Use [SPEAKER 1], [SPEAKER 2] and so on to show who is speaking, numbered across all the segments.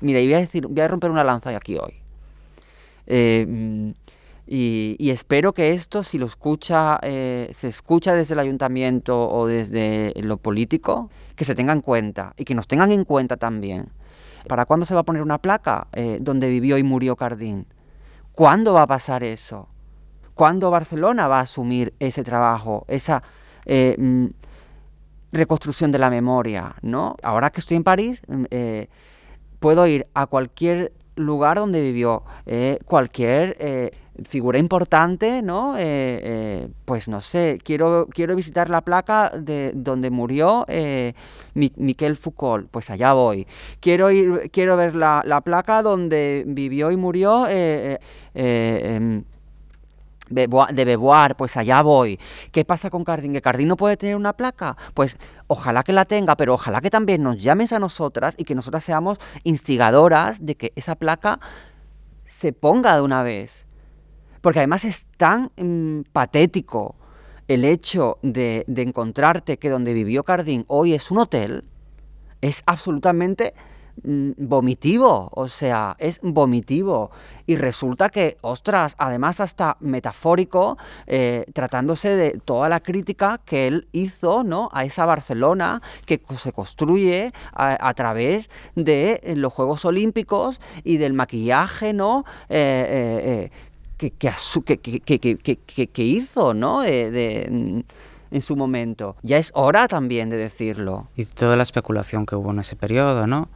[SPEAKER 1] mira, y voy a, decir, voy a romper una lanza aquí hoy. Eh, mm, y, espero que esto, si lo escucha, eh, se escucha desde el ayuntamiento o desde lo político, que se tenga en cuenta y que nos tengan en cuenta también. ¿Para cuándo se va a poner una placa eh, donde vivió y murió Cardín? ¿Cuándo va a pasar eso? ¿Cuándo Barcelona va a asumir ese trabajo, esa mm, reconstrucción de la memoria? ¿no? Ahora que estoy en París, mm, puedo ir a cualquier lugar donde vivió cualquier figura importante, ¿no? Eh, eh, pues no sé, quiero, quiero visitar la placa de donde murió eh, Miquel Foucault, pues allá voy. Quiero ir, quiero ver la, placa donde vivió y murió em, de Beauvoir, pues allá voy. ¿Qué pasa con Cardín? ¿Que Cardín no puede tener una placa? Pues ojalá que la tenga, pero ojalá que también nos llames a nosotras y que nosotras seamos instigadoras de que esa placa se ponga de una vez. Porque además es tan mm, patético el hecho de, encontrarte que donde vivió Cardín hoy es un hotel, es absolutamente vomitivo, o sea, es vomitivo. Y resulta que, ostras, además hasta metafórico, eh, tratándose de toda la crítica que él hizo ¿no? a esa Barcelona que se construye a, través de los Juegos Olímpicos y del maquillaje, ¿no? Eh, eh, que, hizo, ¿no? en su momento. Ya es hora también de decirlo.
[SPEAKER 2] Y toda la especulación que hubo en ese periodo, ¿no?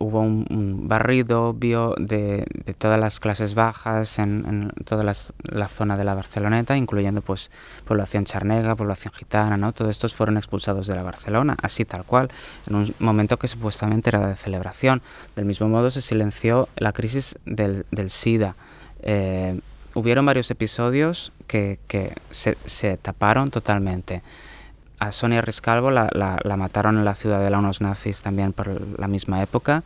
[SPEAKER 2] Hubo un, barrido obvio de, todas las clases bajas en, toda la zona de la Barceloneta, incluyendo pues población charnega, población gitana, ¿no? Todos estos fueron expulsados de la Barcelona, así tal cual, en un momento que supuestamente era de celebración. Del mismo modo se silenció la crisis del, SIDA. Eh, hubieron varios episodios que, se, taparon totalmente. A Sonia Riscalvo la, mataron en la ciudadela unos nazis también por la misma época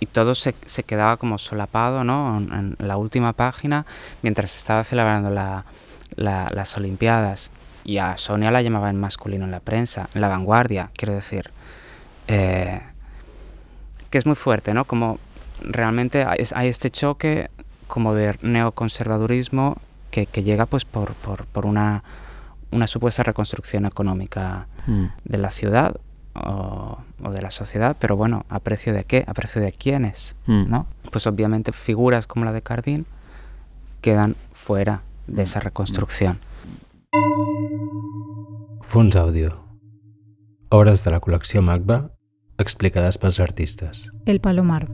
[SPEAKER 2] y todo se, quedaba como solapado ¿no? en, la última página mientras se estaba celebrando las Olimpiadas. Y a Sonia la llamaban masculino en la prensa, en la vanguardia, quiero decir. Eh, que es muy fuerte, ¿no? Como realmente hay este choque como de neoconservadurismo que, que llega pues por, por, por una, una, supuesta reconstrucción económica mm. de la ciudad o, o, de la sociedad, pero bueno, ¿a precio de qué? ¿A precio de quiénes? Mm. ¿no? Pues obviamente figuras como la de Cardín quedan fuera de esa reconstrucción.
[SPEAKER 3] Fons audio. Obras de la colección Magba explicadas los artistas.
[SPEAKER 4] El Palomar.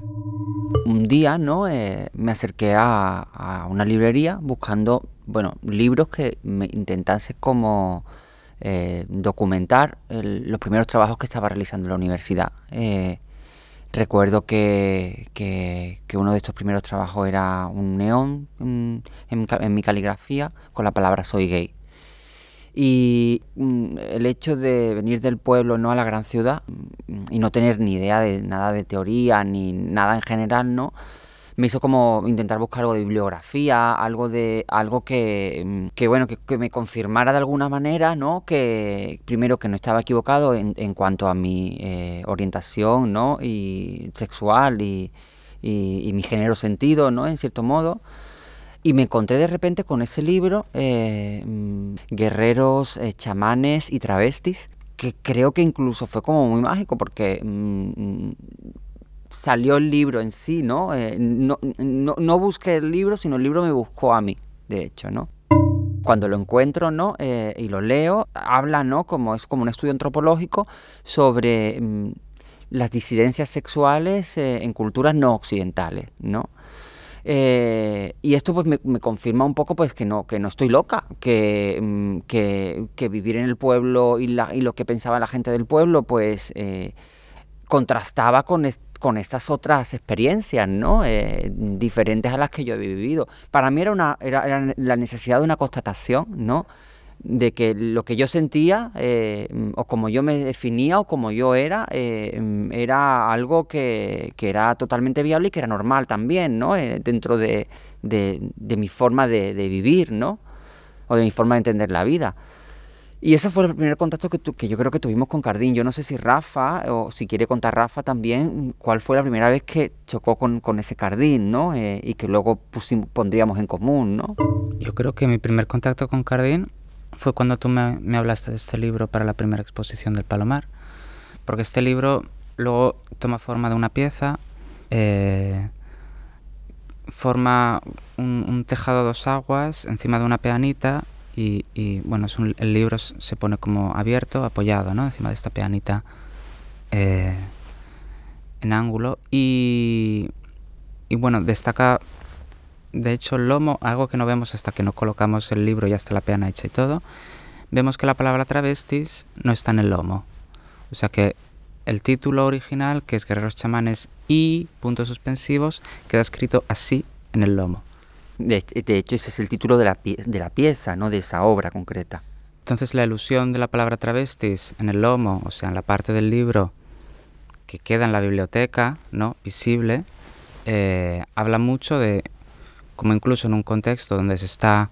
[SPEAKER 1] Un día ¿no? Eh, me acerqué a, una librería buscando bueno, libros que me intentase como eh, documentar los primeros trabajos que estaba realizando en la universidad. Eh, recuerdo que, que, uno de estos primeros trabajos era un neón en, en mi caligrafía con la palabra soy gay. Y mm, el hecho de venir del pueblo no a la gran ciudad mm, y no tener ni idea de nada de teoría ni nada en general, ¿no? me hizo como intentar buscar algo de bibliografía, algo de algo que, mm, que bueno, que, me confirmara de alguna manera, ¿no? Que primero que no estaba equivocado en, en cuanto a mi eh, orientación, ¿no? Y sexual y, y, y, mi género sentido, ¿no? En cierto modo. Y me encontré de repente con ese libro, eh, mm, Guerreros, eh, chamanes y travestis, que creo que incluso fue como muy mágico porque mm, salió el libro en sí, ¿no? Eh, ¿no? ¿no? busqué el libro, sino el libro me buscó a mí, de hecho, ¿no? Cuando lo encuentro, ¿no? y lo leo, habla, ¿no? Como es como un estudio antropológico sobre mm, las disidencias sexuales en culturas no occidentales, ¿no? Eh, y esto pues me, confirma un poco pues que no, que no estoy loca, que, mm, que, vivir en el pueblo y, la, y, lo que pensaba la gente del pueblo pues eh, contrastaba con, con estas otras experiencias, ¿no? Eh, diferentes a las que yo he vivido. Para mí era, una, era la necesidad de una constatación, ¿no? De que lo que yo sentía eh, o como yo me definía o como yo era eh, era algo que, era totalmente viable y que era normal también ¿no? Eh, dentro de, mi forma de, vivir ¿no? o de mi forma de entender la vida Y ese fue el primer contacto que, que yo creo que tuvimos con Cardín. Yo no sé si Rafa, o si quiere contar Rafa también, cuál fue la primera vez que chocó con, con ese Cardín, ¿no? Y que luego pondríamos en común, ¿no?
[SPEAKER 2] Yo creo que mi primer contacto con Cardín fue cuando tú me, hablaste de este libro para la primera exposición del Palomar. Porque este libro luego toma forma de una pieza, eh, forma un, un, tejado a dos aguas encima de una peanita y, bueno, es el libro se pone como abierto, apoyado, ¿no? Encima de esta peanita eh, en ángulo. Y bueno, destaca, de hecho, el lomo, algo que no vemos hasta que no colocamos el libro y hasta la peana hecha y todo. Vemos que la palabra travestis no está en el lomo. O sea que el título original, que es Guerreros Chamanes y puntos suspensivos, queda escrito así en el lomo.
[SPEAKER 1] De, hecho, ese es el título de la, de la pieza, ¿no? de esa obra concreta.
[SPEAKER 2] Entonces la ilusión de la palabra travestis en el lomo, o sea, en la parte del libro que queda en la biblioteca, ¿no? visible, eh, habla mucho de como incluso en un contexto donde se está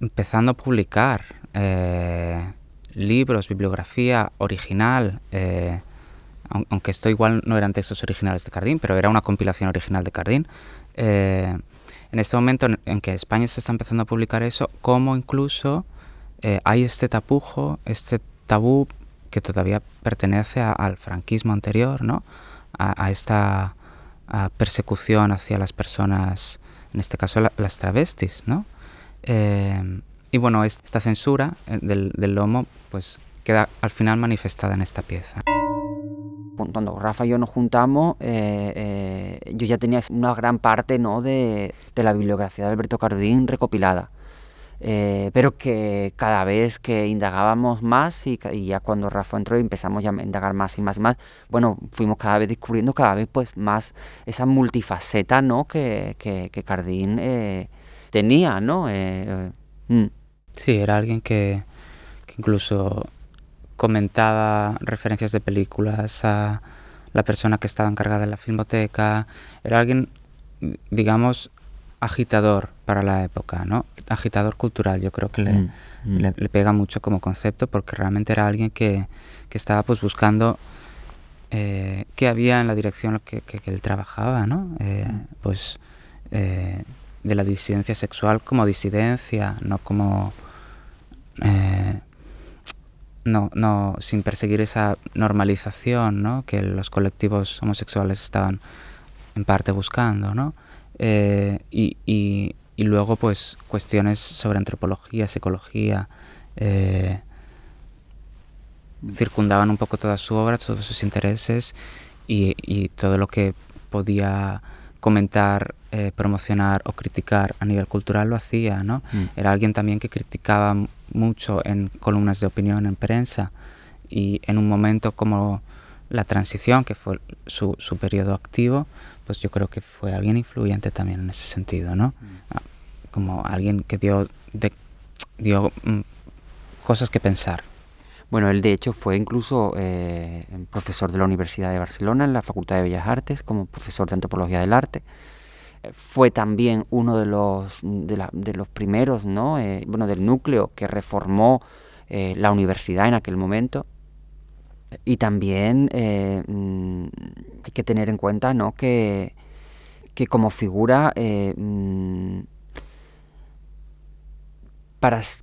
[SPEAKER 2] empezando a publicar eh, libros, bibliografía original, eh, aunque esto igual no eran textos originales de Cardín, pero era una compilación original de Cardín, en este momento en, que España se está empezando a publicar eso, como incluso eh, hay este tapujo, este tabú que todavía pertenece al franquismo anterior, ¿no? A, esta persecución hacia las personas, en este caso las travestis, ¿no? Eh, y bueno, esta censura eh, del, del lomo, pues queda al final manifestada en esta pieza
[SPEAKER 1] cuando Rafa y yo nos juntamos, eh, eh, yo ya tenía una gran parte ¿no? de, la bibliografía de Alberto Cardín recopilada. Eh, pero que cada vez que indagábamos más y, ya cuando Rafa entró y empezamos ya a indagar más y más y más, bueno, fuimos cada vez descubriendo cada vez pues más esa multifaceta ¿no? que, que, que Cardín tenía, ¿no?
[SPEAKER 2] Mm. Sí, era alguien que, que incluso comentaba referencias de películas a la persona que estaba encargada de la filmoteca. Era alguien, digamos, agitador para la época, ¿no? Agitador cultural, yo creo que le, mm, mm. le, pega mucho como concepto porque realmente era alguien que, que estaba pues buscando eh, qué había en la dirección que, que, él trabajaba, ¿no? Eh, mm. pues eh, de la disidencia sexual como disidencia, no como no, no, sin perseguir esa normalización ¿no? que los colectivos homosexuales estaban en parte buscando, ¿no? Eh, y, y, y, luego, pues, cuestiones sobre antropología, psicología, eh, circundaban un poco toda su obra, todos sus intereses y, y todo lo que podía comentar, eh, promocionar o criticar a nivel cultural lo hacía, ¿no? Mm. Era alguien también que criticaba mucho en columnas de opinión en prensa y en un momento como la transición, que fue su, su periodo activo, pues yo creo que fue alguien influyente también en ese sentido, ¿no? Mm. Ah, como alguien que dio, de, dio mm, cosas que pensar.
[SPEAKER 1] Bueno, él de hecho fue incluso eh, profesor de la Universidad de Barcelona en la Facultad de Bellas Artes como profesor de Antropología del Arte. Eh, fue también uno de los, de, los primeros, ¿no? Eh, bueno, del núcleo que reformó la universidad en aquel momento. Y también mm, hay que tener en cuenta ¿no? que, que como figura mm,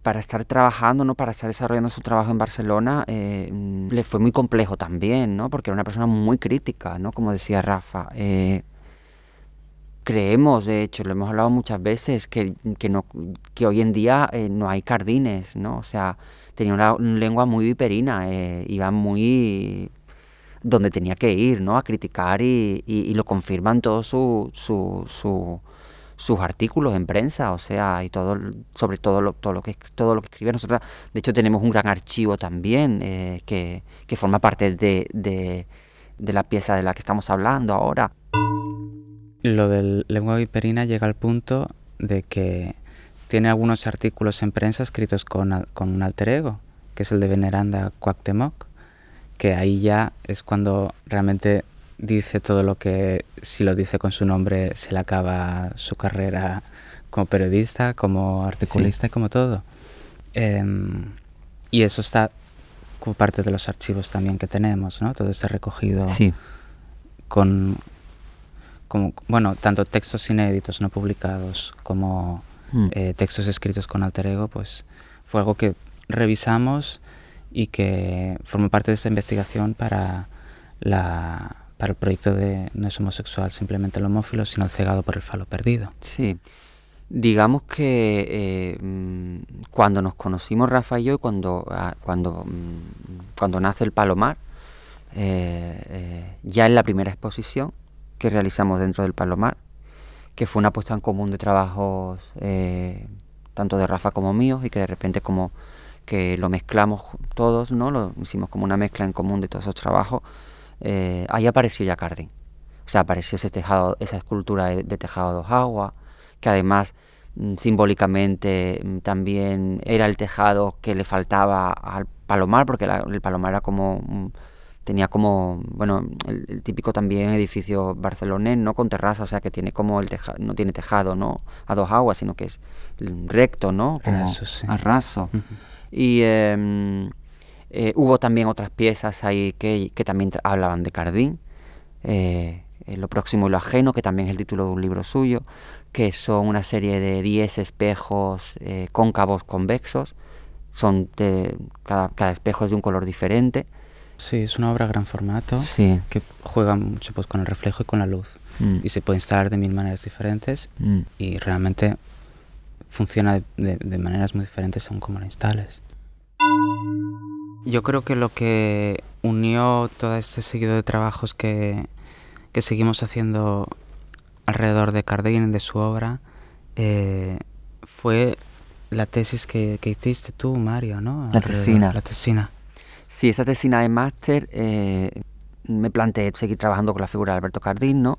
[SPEAKER 1] para, estar trabajando, ¿no? para estar desarrollando su trabajo en Barcelona, eh, mm, le fue muy complejo también, ¿no? porque era una persona muy crítica, ¿no? como decía Rafa. Eh, creemos, de hecho, lo hemos hablado muchas veces, que, no, que hoy en día eh, no hay cardines, ¿no? o sea, tenía una, lengua muy viperina, iba muy donde tenía que ir, ¿no? A criticar y, y, lo confirman todo su, su, su sus artículos en prensa, o sea, y todo, sobre todo lo, todo lo que todo lo que escribe. Nosotros, de hecho, tenemos un gran archivo también eh, que, que, forma parte de, de, de, la pieza de la que estamos hablando ahora.
[SPEAKER 2] Lo del lengua viperina llega al punto de que tiene algunos artículos en prensa escritos con, con un alter ego, que es el de Veneranda Cuauhtémoc, que ahí ya es cuando realmente dice todo lo que si lo dice con su nombre se le acaba su carrera como periodista, como articulista y como todo. Em, y eso está como parte de los archivos también que tenemos, ¿no? Todo está recogido
[SPEAKER 1] Sí,
[SPEAKER 2] con, como, bueno, tanto textos inéditos no publicados como
[SPEAKER 1] Mm.
[SPEAKER 2] eh, textos escritos con alter ego, pues fue algo que revisamos y que formó parte de esta investigación para, la, para el proyecto de No es homosexual simplemente el homófilo, sino cegado por el falo perdido.
[SPEAKER 1] sí. Digamos que eh, mm, cuando nos conocimos Rafa y yo, cuando, ah, cuando, mm, cuando nace el Palomar, eh, eh, ya en la primera exposición que realizamos dentro del Palomar, que fue una puesta en común de trabajos eh, tanto de Rafa como míos y que de repente como que lo mezclamos todos, ¿no? Lo hicimos como una mezcla en común de todos esos trabajos. eh, ahí apareció ya Cardin. O sea, apareció ese tejado, esa escultura de, tejado dos aguas, que además mm, simbólicamente mm, también era el tejado que le faltaba al palomar, porque la- el palomar era como un- tenía como, bueno, el, el típico también edificio barcelonés, ¿no? Con terraza, o sea, que tiene como el tejado, no tiene tejado, ¿no? A dos aguas, sino que es recto, ¿no? Como
[SPEAKER 2] Raso, sí.
[SPEAKER 1] a raso. Y em, eh, hubo también otras piezas ahí que, que también hablaban de Cardín, eh, eh, Lo próximo y lo ajeno, que también es el título de un libro suyo, que son una serie de 10 espejos cóncavos convexos, son de, cada, cada espejo es de un color diferente.
[SPEAKER 2] Sí, es una obra a gran formato
[SPEAKER 1] Sí.
[SPEAKER 2] que juega mucho pues, con el reflejo y con la luz.
[SPEAKER 1] Mm,
[SPEAKER 2] Y se puede instalar de mil maneras diferentes
[SPEAKER 1] mm.
[SPEAKER 2] y realmente funciona de, de- de maneras muy diferentes según cómo lo instales. Yo creo que lo que unió todo este seguido de trabajos que, que seguimos haciendo alrededor de Cardin, de su obra, eh, fue la tesis que, que hiciste tú, Mario, ¿no?
[SPEAKER 1] La tesina.
[SPEAKER 2] La tesina.
[SPEAKER 1] Sí, esa tesina de máster eh, me planteé seguir trabajando con la figura de Alberto Cardín, ¿no?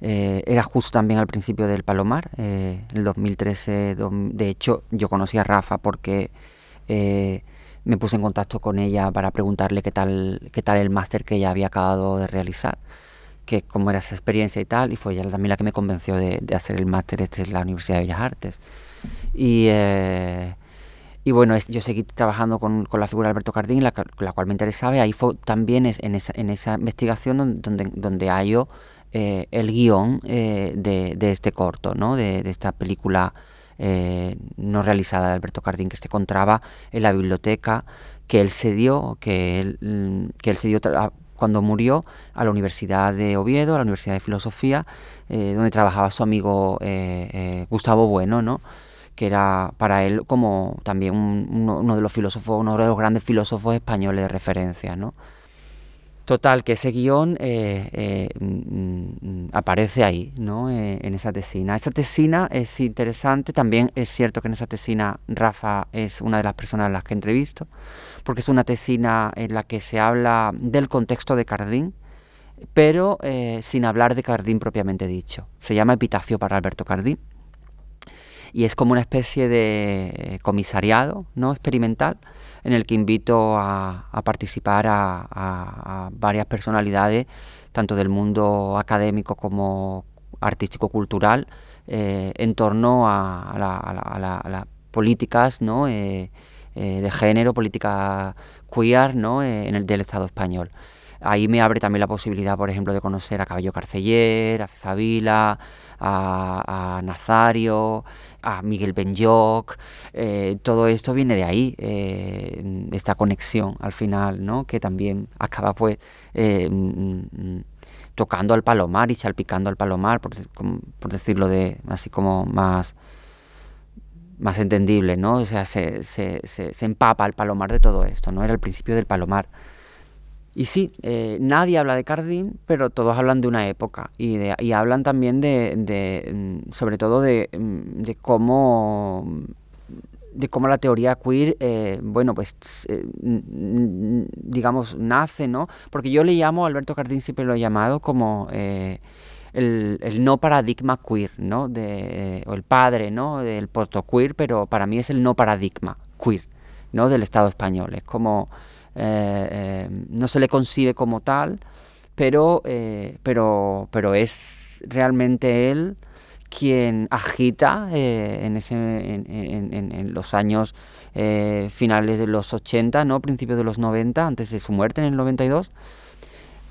[SPEAKER 1] Eh, era justo también al principio del Palomar, eh, en el 2013. dom- de hecho, yo conocí a Rafa porque eh, me puse en contacto con ella para preguntarle qué tal, qué tal el máster que ella había acabado de realizar, que cómo era esa experiencia y tal, y fue ella también la que me convenció de, de hacer el máster este en la Universidad de Bellas Artes. Y, eh, y bueno, yo seguí trabajando con, con la figura de Alberto Cardín, la, cual me interesaba, y ahí fue también es, en, esa, investigación don- donde, donde eh, el guion eh, de, de este corto, ¿no? de, esta película eh, no realizada de Alberto Cardín, que se encontraba en la biblioteca que él se dio, que él, mm, que él se dio tra- cuando murió a la Universidad de Oviedo, a la Universidad de Filosofía, donde trabajaba su amigo Gustavo Bueno, ¿no? Que era para él como también un- uno, de los filósofos, uno de los grandes filósofos españoles de referencia, ¿no? Total, que ese guion eh, eh, mm, mm, aparece ahí, ¿no? Eh, en esa tesina. Esa tesina es interesante, también es cierto que en esa tesina Rafa es una de las personas a las que entrevisto, porque es una tesina en la que se habla del contexto de Cardín, pero sin hablar de Cardín propiamente dicho. Se llama Epitafio para Alberto Cardín y es como una especie de comisariado no experimental en el que invito a, participar a, varias personalidades tanto del mundo académico como artístico cultural eh, en torno a, la- la- las políticas ¿no? Eh, eh, de género política queer ¿no? En el del Estado español ahí me abre también la posibilidad, por ejemplo, de conocer a Cabello Carceller, a Cefavila, a, Nazario, a Miguel Benyoc. eh, todo esto viene de ahí, eh, esta conexión al final, ¿no? Que también acaba, pues, eh, mm, mm, tocando al palomar y salpicando al palomar, por decirlo de así como más más entendible, ¿no? O sea, se, se, se, se empapa el palomar de todo esto, ¿no? Era el principio del palomar. Y sí, eh, nadie habla de Cardín, pero todos hablan de una época y, de- y hablan también de, mm, sobre todo de, mm, de cómo de cómo la teoría queer, eh, bueno, pues eh, n- digamos, nace, ¿no? Porque yo le llamo, Alberto Cardín siempre lo he llamado como el, no paradigma queer, ¿no? O el padre, ¿no? Del queer, pero para mí es el no paradigma queer, ¿no? Del Estado español. Es como, eh, eh, no se le concibe como tal, pero, eh, pero, pero es realmente él quien agita en, ese, en, los años finales de los 80, ¿no? principios de los 90, antes de su muerte en el 92,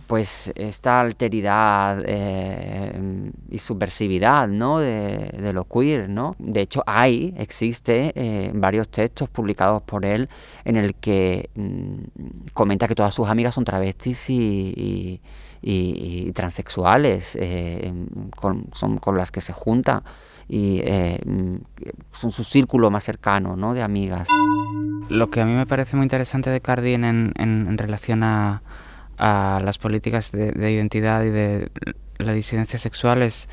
[SPEAKER 1] pues esta alteridad eh, y subversividad ¿no? de, lo queer. ¿no? De hecho, hay, existe varios textos publicados por él en el que mm, comenta que todas sus amigas son travestis y y, transexuales eh, con, son con las que se junta y eh, son su círculo más cercano ¿no? de amigas.
[SPEAKER 2] Lo que a mí me parece muy interesante de Cardin en, en, relación a, a, las políticas de, identidad y de la disidencia sexual es,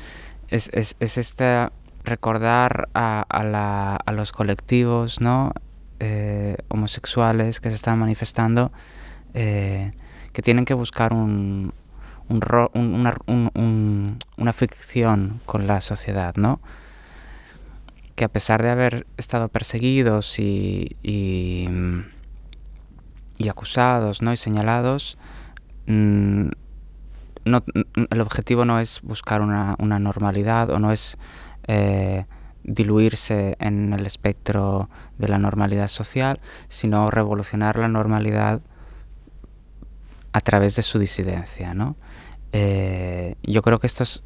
[SPEAKER 2] es, es, este recordar a, a, los colectivos ¿no? Eh, homosexuales que se están manifestando que tienen que buscar un, un, una, ficción con la sociedad, ¿no? Que a pesar de haber estado perseguidos y, y, acusados ¿no? y señalados, mm, no, el objetivo no es buscar una, una normalidad o no es eh, diluirse en el espectro de la normalidad social, sino revolucionar la normalidad a través de su disidencia, ¿no? Eh, yo creo que esto es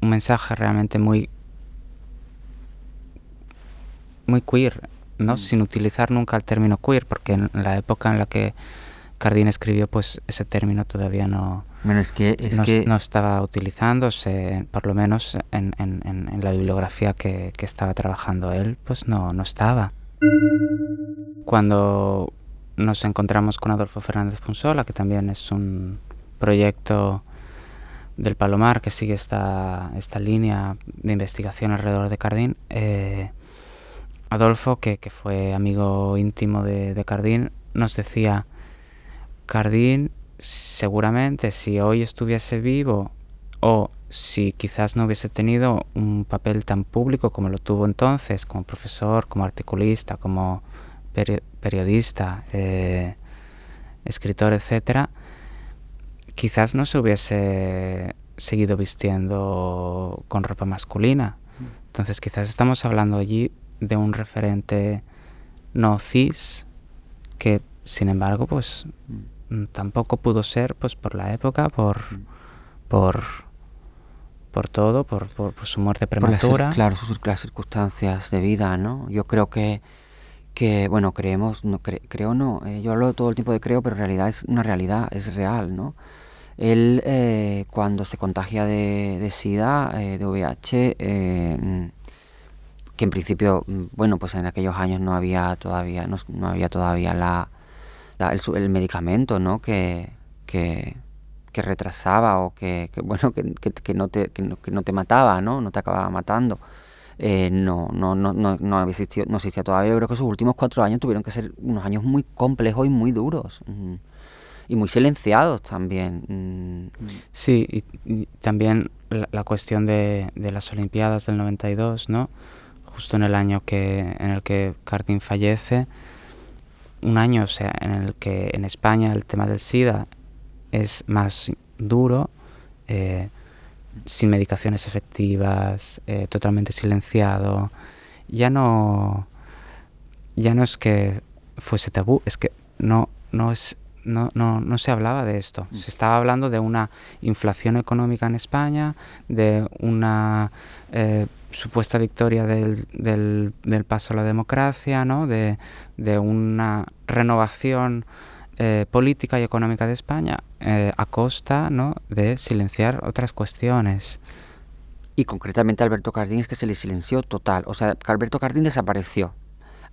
[SPEAKER 2] un mensaje realmente muy muy queer, ¿no? Mm. Sin utilizar nunca el término queer, porque en la época en la que Cardin escribió, pues ese término todavía no,
[SPEAKER 1] es que, es
[SPEAKER 2] no,
[SPEAKER 1] que...
[SPEAKER 2] no, estaba utilizándose, por lo menos en, en, en la bibliografía que, que, estaba trabajando él, pues no, no estaba. Cuando nos encontramos con Adolfo Fernández Punsola, que también es un proyecto del Palomar, que sigue esta, esta línea de investigación alrededor de Cardín, eh, Adolfo, que, fue amigo íntimo de, de, Cardín, nos decía, Cardín seguramente si hoy estuviese vivo o si quizás no hubiese tenido un papel tan público como lo tuvo entonces, como profesor, como articulista, como periodista, eh, escritor, etcétera, quizás no se hubiese seguido vistiendo con ropa masculina. Entonces quizás estamos hablando allí de un referente no cis que sin embargo pues tampoco pudo ser pues por la época, por por por todo, por, por, su muerte prematura.
[SPEAKER 1] claro, sus las circunstancias de vida, ¿no? Yo creo que que bueno creemos no creo no eh, yo hablo todo el tiempo de creo pero en realidad es una realidad es real no él, eh, cuando se contagia de, SIDA, eh, de VIH, eh, que en principio, mm, bueno, pues en aquellos años no había todavía, no, había todavía la, el, medicamento, ¿no? Que, que, retrasaba o que, bueno, que, que, no te, que, no, te mataba, ¿no? No te acababa matando. no, no, no, no, no, existía, no existía todavía. Yo creo que sus últimos cuatro años tuvieron que ser unos años muy complejos y muy duros. Mm y muy silenciados también.
[SPEAKER 2] Mm. Sí, y, también la, cuestión de, de, las Olimpiadas del 92, ¿no? Justo en el año que, en el que Cardin fallece, un año o sea, en el que en España el tema del SIDA es más duro, eh, sin medicaciones efectivas, eh, totalmente silenciado. Ya no, ya no es que fuese tabú, es que no, no es no, no, no se hablaba de esto. Mm. Se estaba hablando de una inflación económica en España, de una eh, supuesta victoria del, del, paso a la democracia, ¿no? de, de una renovación eh, política y económica de España eh, a costa ¿no? de silenciar otras cuestiones.
[SPEAKER 1] Y concretamente Alberto Cardín es que se le silenció total. O sea, Alberto Cardín desapareció.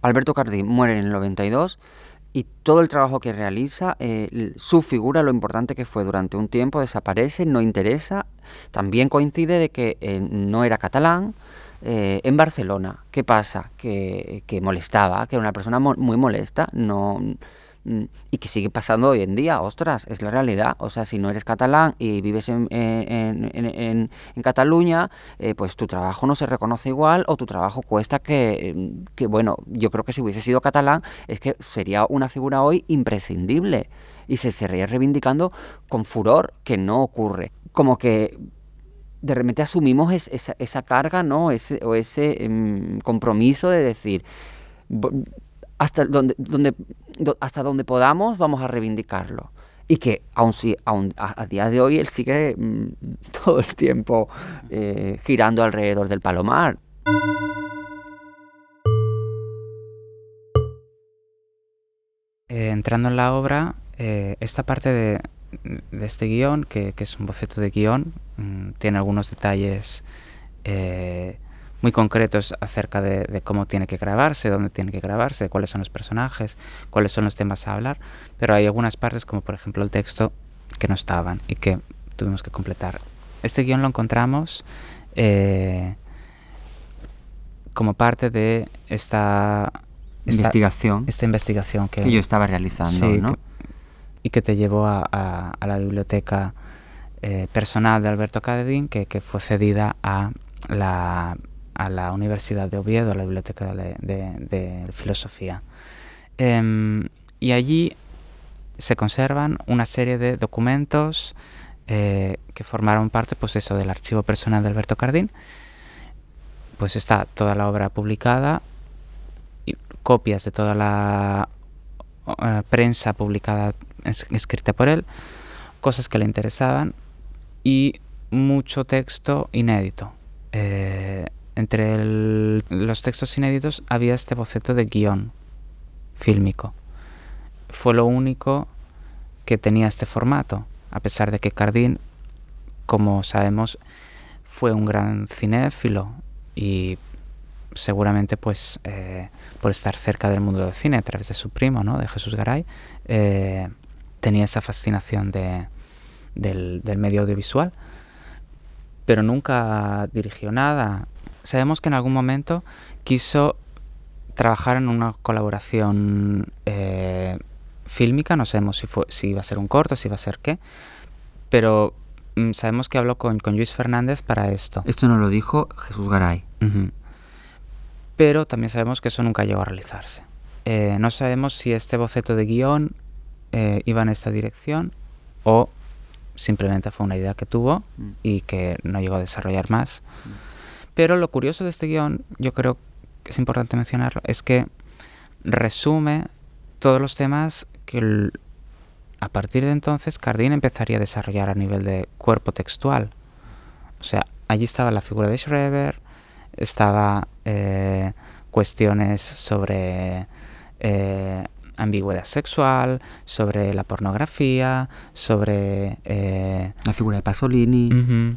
[SPEAKER 1] Alberto Cardín muere en el 92 y todo el trabajo que realiza, eh, su figura, lo importante que fue durante un tiempo, desaparece, no interesa. También coincide de que eh, no era catalán eh, en Barcelona. ¿Qué pasa? Que, que molestaba, que era una persona muy molesta, no y que sigue pasando hoy en día, ostras, es la realidad. O sea, si no eres catalán y vives en, en, en, en Cataluña, eh, pues tu trabajo no se reconoce igual o tu trabajo cuesta que, que, bueno, yo creo que si hubiese sido catalán es que sería una figura hoy imprescindible y se estaría reivindicando con furor, que no ocurre. Como que de repente asumimos esa, esa, carga, ¿no? Ese, o ese em, compromiso de decir, hasta donde, donde, hasta donde podamos vamos a reivindicarlo. Y que aún, si, aún a, día de hoy él sigue mm, todo el tiempo eh, girando alrededor del palomar.
[SPEAKER 2] Eh, entrando en la obra, eh, esta parte de, de este guion, que, es un boceto de guion, mm, tiene algunos detalles eh, muy concretos acerca de, cómo tiene que grabarse, dónde tiene que grabarse, cuáles son los personajes, cuáles son los temas a hablar, pero hay algunas partes, como por ejemplo el texto, que no estaban y que tuvimos que completar. Este guion lo encontramos eh, como parte de esta,
[SPEAKER 1] investigación,
[SPEAKER 2] esta investigación que,
[SPEAKER 1] yo estaba realizando, ¿no?
[SPEAKER 2] y que te llevó a, la biblioteca eh, personal de Alberto Cadedín, que, fue cedida a la, a la Universidad de Oviedo, a la Biblioteca de, Filosofía. Em, y allí se conservan una serie de documentos eh, que formaron parte pues eso, del archivo personal de Alberto Cardín. Pues está toda la obra publicada, y copias de toda la eh, prensa publicada escrita por él, cosas que le interesaban y mucho texto inédito. Eh, entre los textos inéditos había este boceto de guion fílmico. Fue lo único que tenía este formato, a pesar de que Cardín, como sabemos, fue un gran cinéfilo y seguramente pues eh, por estar cerca del mundo del cine a través de su primo, ¿no? de Jesús Garay, eh, tenía esa fascinación de, del, medio audiovisual, pero nunca dirigió nada. Sabemos que en algún momento quiso trabajar en una colaboración eh, fílmica, no sabemos si, fue, si iba a ser un corto, si iba a ser qué, pero mm, sabemos que habló con, con, Luis Fernández para esto.
[SPEAKER 1] Esto nos lo dijo Jesús Garay.
[SPEAKER 2] Pero también sabemos que eso nunca llegó a realizarse. Eh, no sabemos si este boceto de guion eh, iba en esta dirección o simplemente fue una idea que tuvo mm. y que no llegó a desarrollar más. Mm. Pero lo curioso de este guion, yo creo que es importante mencionarlo, es que resume todos los temas que a partir de entonces Cardín empezaría a desarrollar a nivel de cuerpo textual. O sea, allí estaba la figura de Schreber, estaba eh, cuestiones sobre eh, ambigüedad sexual, sobre la pornografía, sobre...
[SPEAKER 1] Eh, la figura de Pasolini.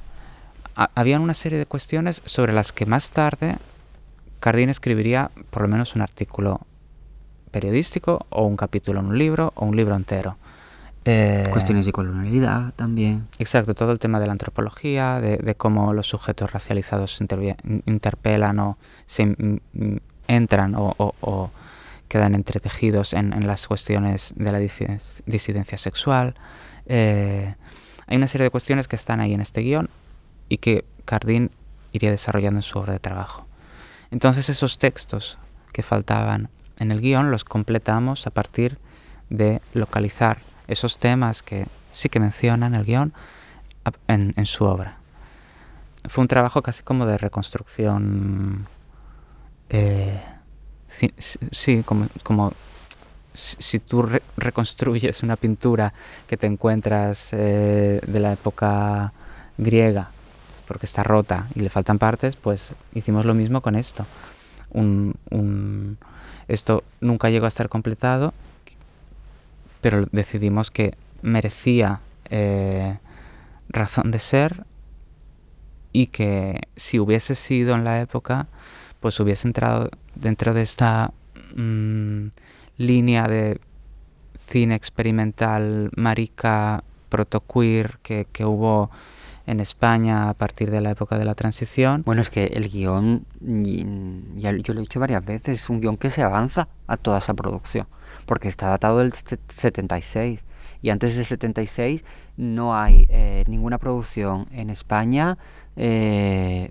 [SPEAKER 2] Habían una serie de cuestiones sobre las que más tarde Cardín escribiría por lo menos un artículo periodístico o un capítulo en un libro o un libro entero.
[SPEAKER 1] Eh, cuestiones de colonialidad también.
[SPEAKER 2] Exacto, todo el tema de la antropología, de, cómo los sujetos racializados interpelan o se entran o quedan entretejidos en, las cuestiones de la disidencia, sexual. Eh, hay una serie de cuestiones que están ahí en este guion y que Cardín iría desarrollando en su obra de trabajo. Entonces esos textos que faltaban en el guion los completamos a partir de localizar esos temas que sí que mencionan el guion en, su obra. Fue un trabajo casi como de reconstrucción eh, Sí, como, si tú reconstruyes una pintura que te encuentras eh, de la época griega, porque está rota y le faltan partes, pues hicimos lo mismo con esto. Un, esto nunca llegó a estar completado, pero decidimos que merecía eh, razón de ser y que si hubiese sido en la época, pues hubiese entrado dentro de esta mm, línea de cine experimental marica protoqueer que, que hubo en España a partir de la época de la transición.
[SPEAKER 1] Bueno, es que el guion, ya yo lo he dicho varias veces, es un guion que se avanza a toda esa producción, porque está datado del 76 y antes del 76 no hay eh, ninguna producción en España eh,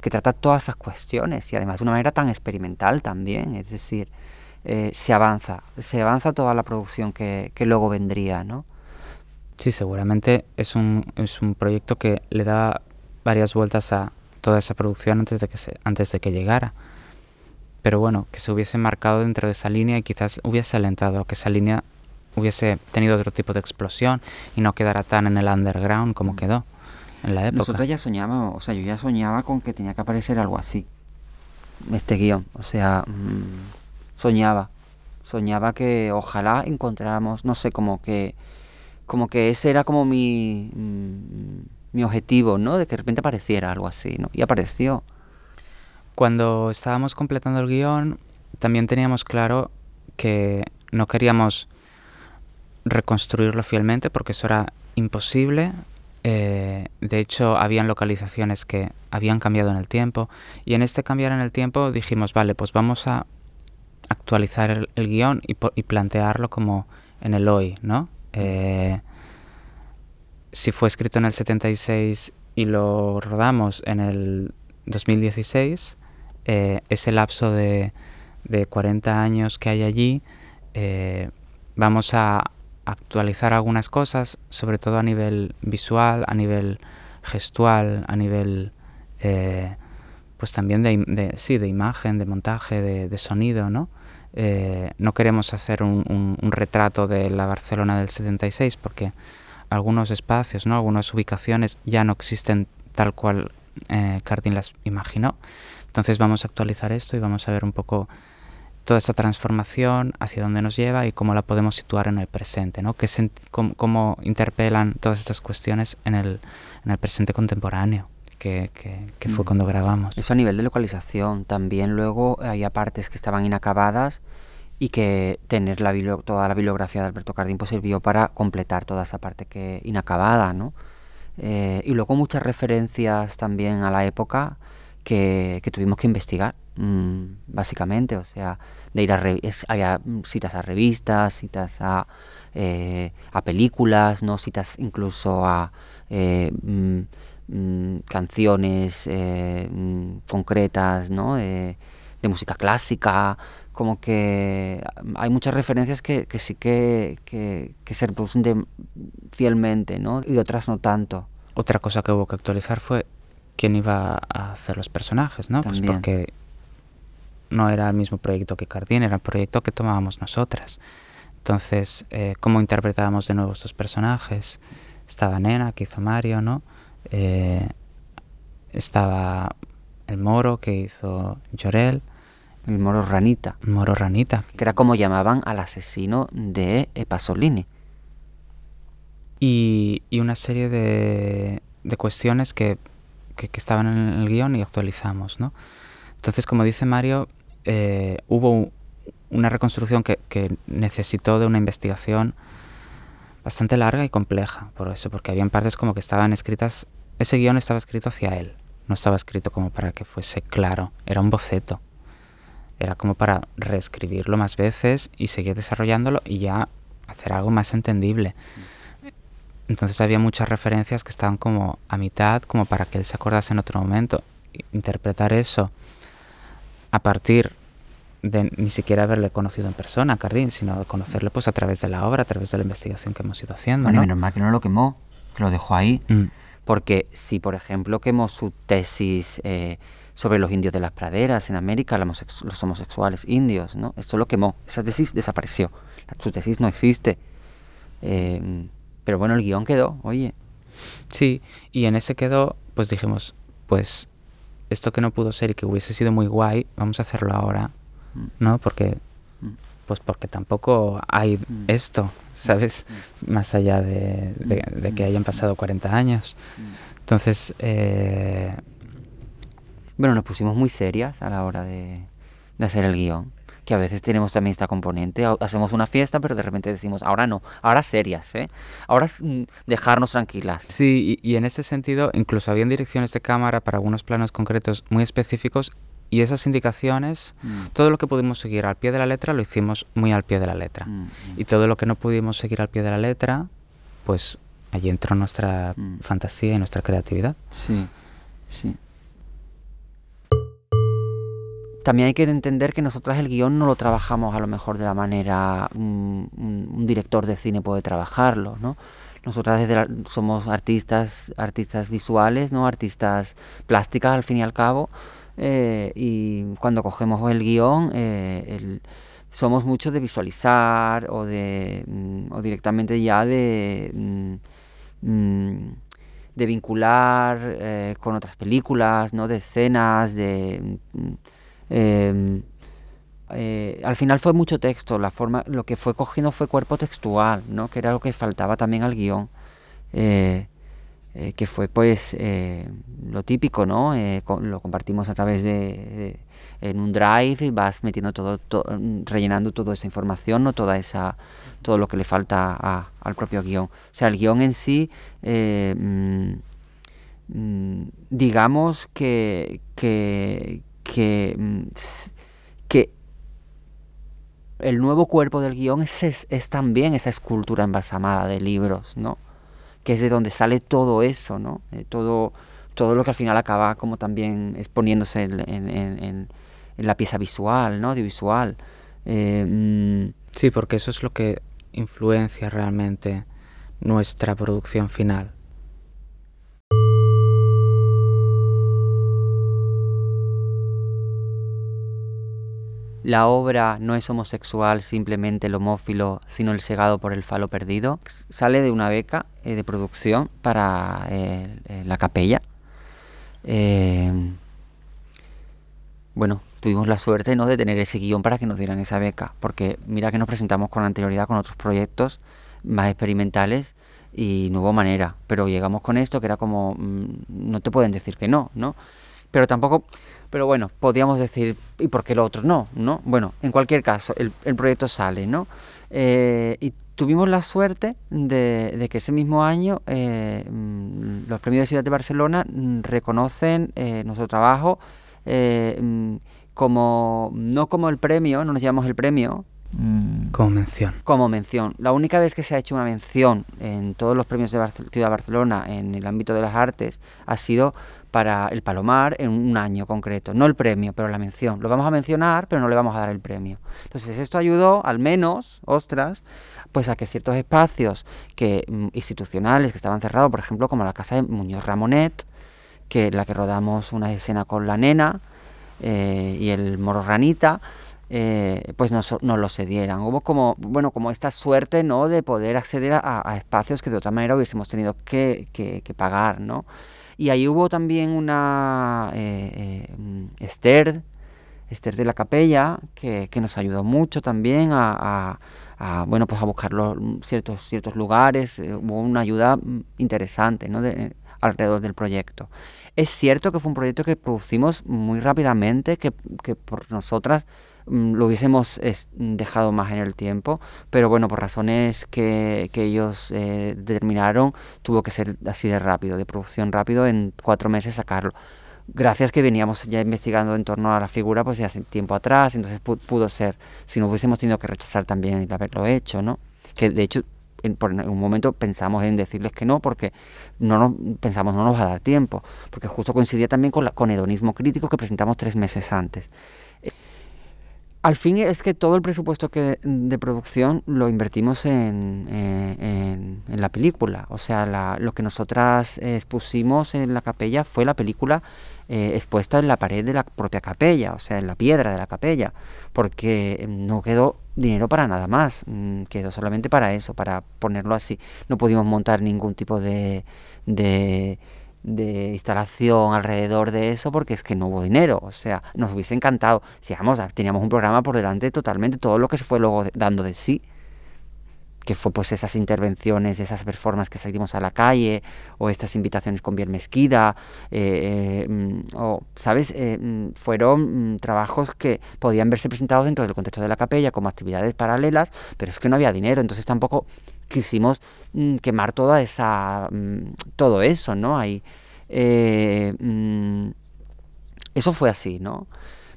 [SPEAKER 1] que trata todas esas cuestiones y además de una manera tan experimental también, es decir, eh, se avanza, se avanza toda la producción que, luego vendría, ¿no?
[SPEAKER 2] Sí, seguramente es un, es un proyecto que le da varias vueltas a toda esa producción antes de que, se, antes de que llegara. Pero bueno, que se hubiese marcado dentro de esa línea y quizás hubiese alentado a que esa línea hubiese tenido otro tipo de explosión y no quedara tan en el underground como mm. quedó en la época.
[SPEAKER 1] Nosotros ya soñábamos, o sea, yo ya soñaba con que tenía que aparecer algo así, este guion, o sea, mm, soñaba, soñaba que ojalá encontráramos, no sé, como que, como que ese era como mi, mm, mi objetivo, ¿no? De que de repente apareciera algo así, ¿no? Y apareció.
[SPEAKER 2] Cuando estábamos completando el guion, también teníamos claro que no queríamos reconstruirlo fielmente porque eso era imposible. Eh, de hecho, habían localizaciones que habían cambiado en el tiempo y en este cambiar en el tiempo dijimos, vale, pues vamos a actualizar el, guion y, plantearlo como en el hoy, ¿no? Eh, si fue escrito en el 76 y lo rodamos en el 2016, eh, ese lapso de, de, 40 años que hay allí, vamos a actualizar algunas cosas, sobre todo a nivel visual, a nivel gestual, a nivel eh, pues también de, sí, de imagen, de montaje, de, sonido, ¿no? Eh, no queremos hacer un, retrato de la Barcelona del 76 porque algunos espacios, ¿no? algunas ubicaciones ya no existen tal cual eh, Cardin las imaginó. Entonces vamos a actualizar esto y vamos a ver un poco toda esa transformación, hacia dónde nos lleva y cómo la podemos situar en el presente, ¿no? Cómo, interpelan todas estas cuestiones en el presente contemporáneo, que, que, fue mm. cuando grabamos.
[SPEAKER 1] Eso a nivel de localización. También luego había partes que estaban inacabadas y que tener la toda la bibliografía de Alberto Cardín pues sirvió para completar toda esa parte que inacabada, ¿no? Eh, y luego muchas referencias también a la época que, que tuvimos que investigar Mm, básicamente, o sea, de ir a había citas a revistas, citas a, eh, a películas, no citas incluso a eh, mm, mm, canciones eh, concretas, ¿no? de música clásica, como que hay muchas referencias que, que sí que, que, que, se reproducen fielmente, ¿no? Y otras no tanto.
[SPEAKER 2] Otra cosa que hubo que actualizar fue quién iba a hacer los personajes, ¿no? Pues porque no era el mismo proyecto que Cardín, era el proyecto que tomábamos nosotras. Entonces, eh, ¿cómo interpretábamos de nuevo estos personajes? Estaba Nena, que hizo Mario, ¿no? Eh, estaba el Moro, que hizo Llorel.
[SPEAKER 1] El Moro Ranita.
[SPEAKER 2] El Moro Ranita.
[SPEAKER 1] Que era como llamaban al asesino de Pasolini.
[SPEAKER 2] Y, y una serie de, de cuestiones que, que, que, estaban en el guion y actualizamos, ¿no? Entonces, como dice Mario, eh, hubo una reconstrucción que, necesitó de una investigación bastante larga y compleja, por eso, porque habían partes como que estaban escritas, ese guion estaba escrito hacia él, no estaba escrito como para que fuese claro, era un boceto, era como para reescribirlo más veces y seguir desarrollándolo y ya hacer algo más entendible. Entonces había muchas referencias que estaban como a mitad, como para que él se acordase en otro momento. Interpretar eso a partir de ni siquiera haberle conocido en persona a Cardín, sino de conocerle pues a través de la obra, a través de la investigación que hemos ido haciendo.
[SPEAKER 1] Bueno, menos mal que no lo quemó, que lo dejó ahí. Mm. Porque si, por ejemplo, quemó su tesis eh, sobre los indios de las praderas en América, los homosexuales indios, ¿no? Esto lo quemó, esa tesis desapareció, su tesis no existe. Eh, pero bueno, el guion quedó, oye.
[SPEAKER 2] Sí, y en ese quedó, pues dijimos, pues esto que no pudo ser y que hubiese sido muy guay, vamos a hacerlo ahora, mm. ¿no? Porque. Pues porque tampoco hay mm. esto, ¿sabes? Más allá de, que hayan pasado 40 años. Entonces, eh...
[SPEAKER 1] bueno, nos pusimos muy serias a la hora de, de hacer el guion que a veces tenemos también esta componente. Hacemos una fiesta, pero de repente decimos, ahora no, ahora serias, ¿eh? Ahora mm, dejarnos tranquilas.
[SPEAKER 2] Sí, y, en ese sentido, incluso habían direcciones de cámara para algunos planos concretos muy específicos y esas indicaciones, mm. todo lo que pudimos seguir al pie de la letra lo hicimos muy al pie de la letra. Mm, y todo lo que no pudimos seguir al pie de la letra, pues allí entró nuestra fantasía y nuestra creatividad.
[SPEAKER 1] Sí, sí. También hay que entender que nosotras el guion no lo trabajamos a lo mejor de la manera un, director de cine puede trabajarlo, ¿no? nosotras desde somos artistas, artistas visuales, ¿no? Artistas plásticas al fin y al cabo. Eh, y cuando cogemos el guion, eh, somos muchos de visualizar o de mm, o directamente ya de mm, mm, de vincular eh, con otras películas, ¿no? De escenas, de em, al final fue mucho texto, la forma, lo que fue cogiendo fue cuerpo textual, ¿no? Que era lo que faltaba también al guion. Eh, que fue pues eh, lo típico, ¿no? Eh, lo compartimos a través de, en un drive y vas metiendo todo, rellenando toda esa información, no toda esa todo lo que le falta al propio guion. O sea, el guion en sí, mm, mm, digamos que que, que, mm, que el nuevo cuerpo del guion es, es, es también esa escultura embalsamada de libros, ¿no? Que es de donde sale todo eso, ¿no? Eh, todo, todo lo que al final acaba como también exponiéndose en, la pieza visual, ¿no? Audiovisual. Eh, mm,
[SPEAKER 2] sí, porque eso es lo que influencia realmente nuestra producción final.
[SPEAKER 1] La obra no es homosexual simplemente el homófilo, sino el cegado por el falo perdido. Sale de una beca eh, de producción para eh, eh, la capella. bueno, tuvimos la suerte ¿no? de tener ese guion para que nos dieran esa beca, porque mira que nos presentamos con anterioridad con otros proyectos más experimentales y no hubo manera, pero llegamos con esto que era como, mm, no te pueden decir que no, ¿no? Pero tampoco pero bueno, podríamos decir, ¿y por qué lo otro no? ¿no? Bueno, en cualquier caso, el, proyecto sale, ¿no? Eh, y tuvimos la suerte de, que ese mismo año eh, mm, los premios de Ciudad de Barcelona mm, reconocen eh, nuestro trabajo mm, como, no como el premio, no nos llamamos el premio,
[SPEAKER 2] como mención.
[SPEAKER 1] Como mención. La única vez que se ha hecho una mención en todos los premios de Ciudad de Barcelona en el ámbito de las artes ha sido para el Palomar en un año concreto, no el premio, pero la mención. Lo vamos a mencionar, pero no le vamos a dar el premio. Entonces esto ayudó, al menos, ostras, pues a que ciertos espacios que mm, institucionales que estaban cerrados, por ejemplo, como la casa de Muñoz Ramonet, que la que rodamos una escena con la nena eh, y el moro ranita, eh, pues nos, lo cedieran. Hubo como, bueno, como esta suerte, ¿no? De poder acceder a, espacios que de otra manera hubiésemos tenido que, que, que pagar, ¿no? Y ahí hubo también una eh, eh, Esther, Esther de la Capella, que, nos ayudó mucho también a, bueno, pues a buscar ciertos, ciertos lugares. Eh, hubo una ayuda mm, interesante ¿no? alrededor del proyecto. Es cierto que fue un proyecto que producimos muy rápidamente, que, que por nosotras Mm, lo hubiésemos dejado más en el tiempo, pero bueno, por razones que, que ellos eh, determinaron, tuvo que ser así de rápido, de producción rápido, en cuatro meses sacarlo. Gracias que veníamos ya investigando en torno a la figura, pues ya hace tiempo atrás, entonces pudo ser, si no hubiésemos tenido que rechazar también el haberlo hecho, ¿no? Que de hecho en, por un momento pensamos en decirles que no porque no nos pensamos no nos va a dar tiempo porque justo coincidía también con, la, con hedonismo crítico que presentamos tres meses antes al fin es que todo el presupuesto que, de producción lo invertimos en, eh, la película. O sea, lo que nosotras expusimos en la capella fue la película eh, expuesta en la pared de la propia capella, o sea, en la piedra de la capella, porque no quedó dinero para nada más, mm, quedó solamente para eso, para ponerlo así. No pudimos montar ningún tipo de de instalación alrededor de eso porque es que no hubo dinero. O sea, nos hubiese encantado. Si vamos, teníamos un programa por delante totalmente, todo lo que se fue luego dando de sí que fue pues esas intervenciones, esas performances que salimos a la calle, o estas invitaciones con Biel Mezquida, eh, eh, mm, o, ¿sabes? Eh, mm, fueron mm, trabajos que podían verse presentados dentro del contexto de la capella como actividades paralelas, pero es que no había dinero, entonces tampoco quisimos quemar toda esa, todo eso, ¿no? Ahí, eso fue así, ¿no?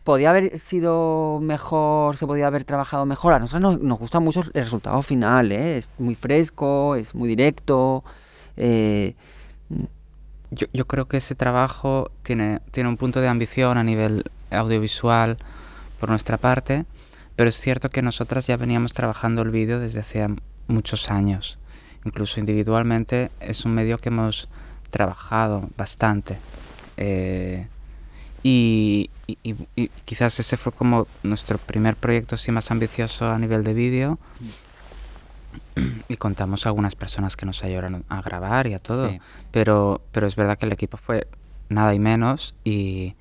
[SPEAKER 1] Podía haber sido mejor, se podía haber trabajado mejor. A nosotros nos, gusta mucho el resultado final, ¿eh? es muy fresco, es muy directo. Eh,
[SPEAKER 2] yo, yo, creo que ese trabajo tiene, tiene un punto de ambición a nivel audiovisual por nuestra parte, pero es cierto que nosotras ya veníamos trabajando el vídeo desde hace muchos años. incluso individualmente, es un medio que hemos trabajado bastante. Eh, y, quizás ese fue como nuestro primer proyecto así más ambicioso a nivel de vídeo. Y contamos a algunas personas que nos ayudaron a grabar y a todo. Pero, pero es verdad que el equipo fue nada y menos y,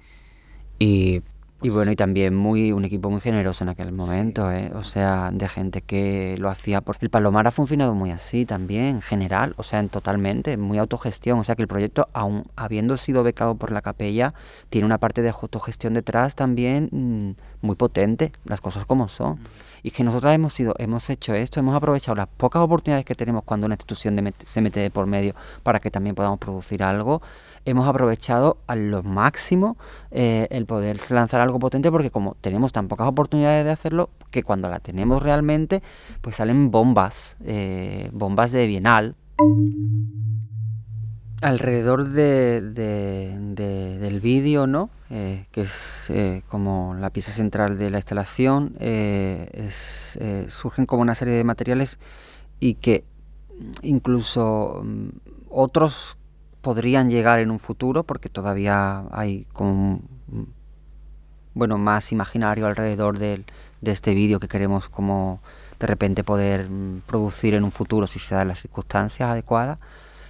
[SPEAKER 2] y
[SPEAKER 1] y bueno, y también muy un equipo muy generoso en aquel momento, ¿eh? o sea, de gente que lo hacía por... El Palomar ha funcionado muy así también, en general, o sea, en totalmente, muy autogestión, o sea que el proyecto, aún habiendo sido becado por la capella, tiene una parte de autogestión detrás también mm, muy potente, las cosas como son. Mm. Y que nosotros hemos sido, hemos hecho esto, hemos aprovechado las pocas oportunidades que tenemos cuando una institución se mete de por medio para que también podamos producir algo hemos aprovechado a lo máximo eh, el poder lanzar algo potente porque como tenemos tan pocas oportunidades de hacerlo, que cuando la tenemos realmente, pues salen bombas, eh, bombas de bienal. Alrededor de, del vídeo, ¿no? Eh, que es como la pieza central de la instalación, surgen como una serie de materiales y que incluso mm, otros podrían llegar en un futuro, porque todavía hay como bueno, más imaginario alrededor de, este vídeo que queremos como de repente poder mm, producir en un futuro si se dan las circunstancias adecuadas.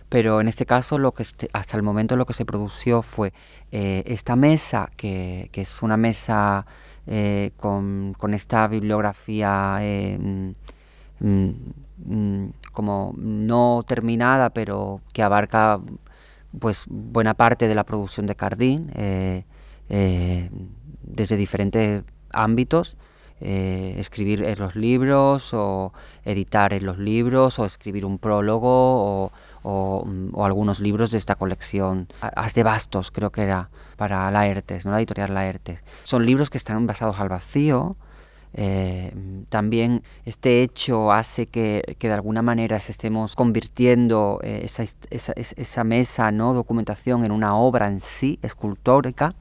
[SPEAKER 1] Pero en este caso lo que este, hasta el momento lo que se produció fue eh, esta mesa, que, es una mesa eh, con, esta bibliografía eh, mm, mm, como no terminada, pero que abarca pues buena parte de la producción de Cardín eh, eh, desde diferentes ámbitos. Eh, escribir en los libros o editar en los libros o escribir un prólogo o, mm, algunos libros de esta colección. As de Bastos creo que era para Laertes, ¿no? la editorial Laertes. Son libros que están basados al vacío, eh, también este hecho hace que, de alguna manera estemos convirtiendo eh, esa, esa, esa, mesa, ¿no? documentación, en una obra en sí, escultórica.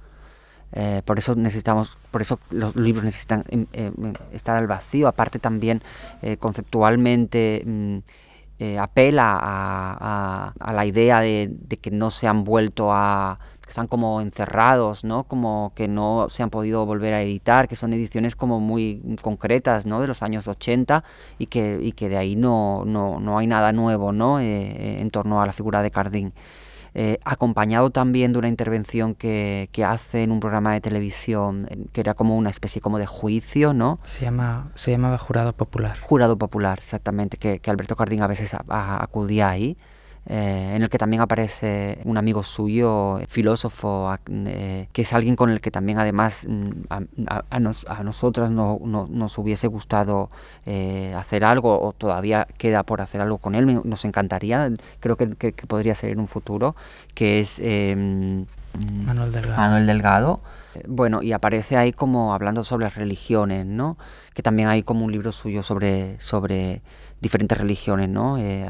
[SPEAKER 1] Eh, por eso necesitamos, por eso los libros necesitan em, em, estar al vacío. Aparte también conceptualmente mm, apela a, a, la idea de, de que no se han vuelto a que están como encerrados, ¿no? Como que no se han podido volver a editar, que son ediciones como muy concretas, ¿no? De los años 80 y que, y que de ahí no, no, no hay nada nuevo, ¿no? Eh, en torno a la figura de Cardín. Eh, acompañado también de una intervención que, que, hace en un programa de televisión que era como una especie como de juicio, ¿no?
[SPEAKER 2] Se, llama, se llamaba Jurado Popular.
[SPEAKER 1] Jurado Popular, exactamente, que, que Alberto Cardín a veces acudía ahí. Eh, en el que también aparece un amigo suyo, filósofo, eh, que es alguien con el que también además mm, a, nosotras no, nos hubiese gustado eh, hacer algo o todavía queda por hacer algo con él, nos encantaría, creo que, podría ser en un futuro, que es
[SPEAKER 2] em, Manuel Delgado.
[SPEAKER 1] Manuel Delgado. Bueno, y aparece ahí como hablando sobre las religiones, ¿no? Que también hay como un libro suyo sobre, sobre diferentes religiones, ¿no? Eh,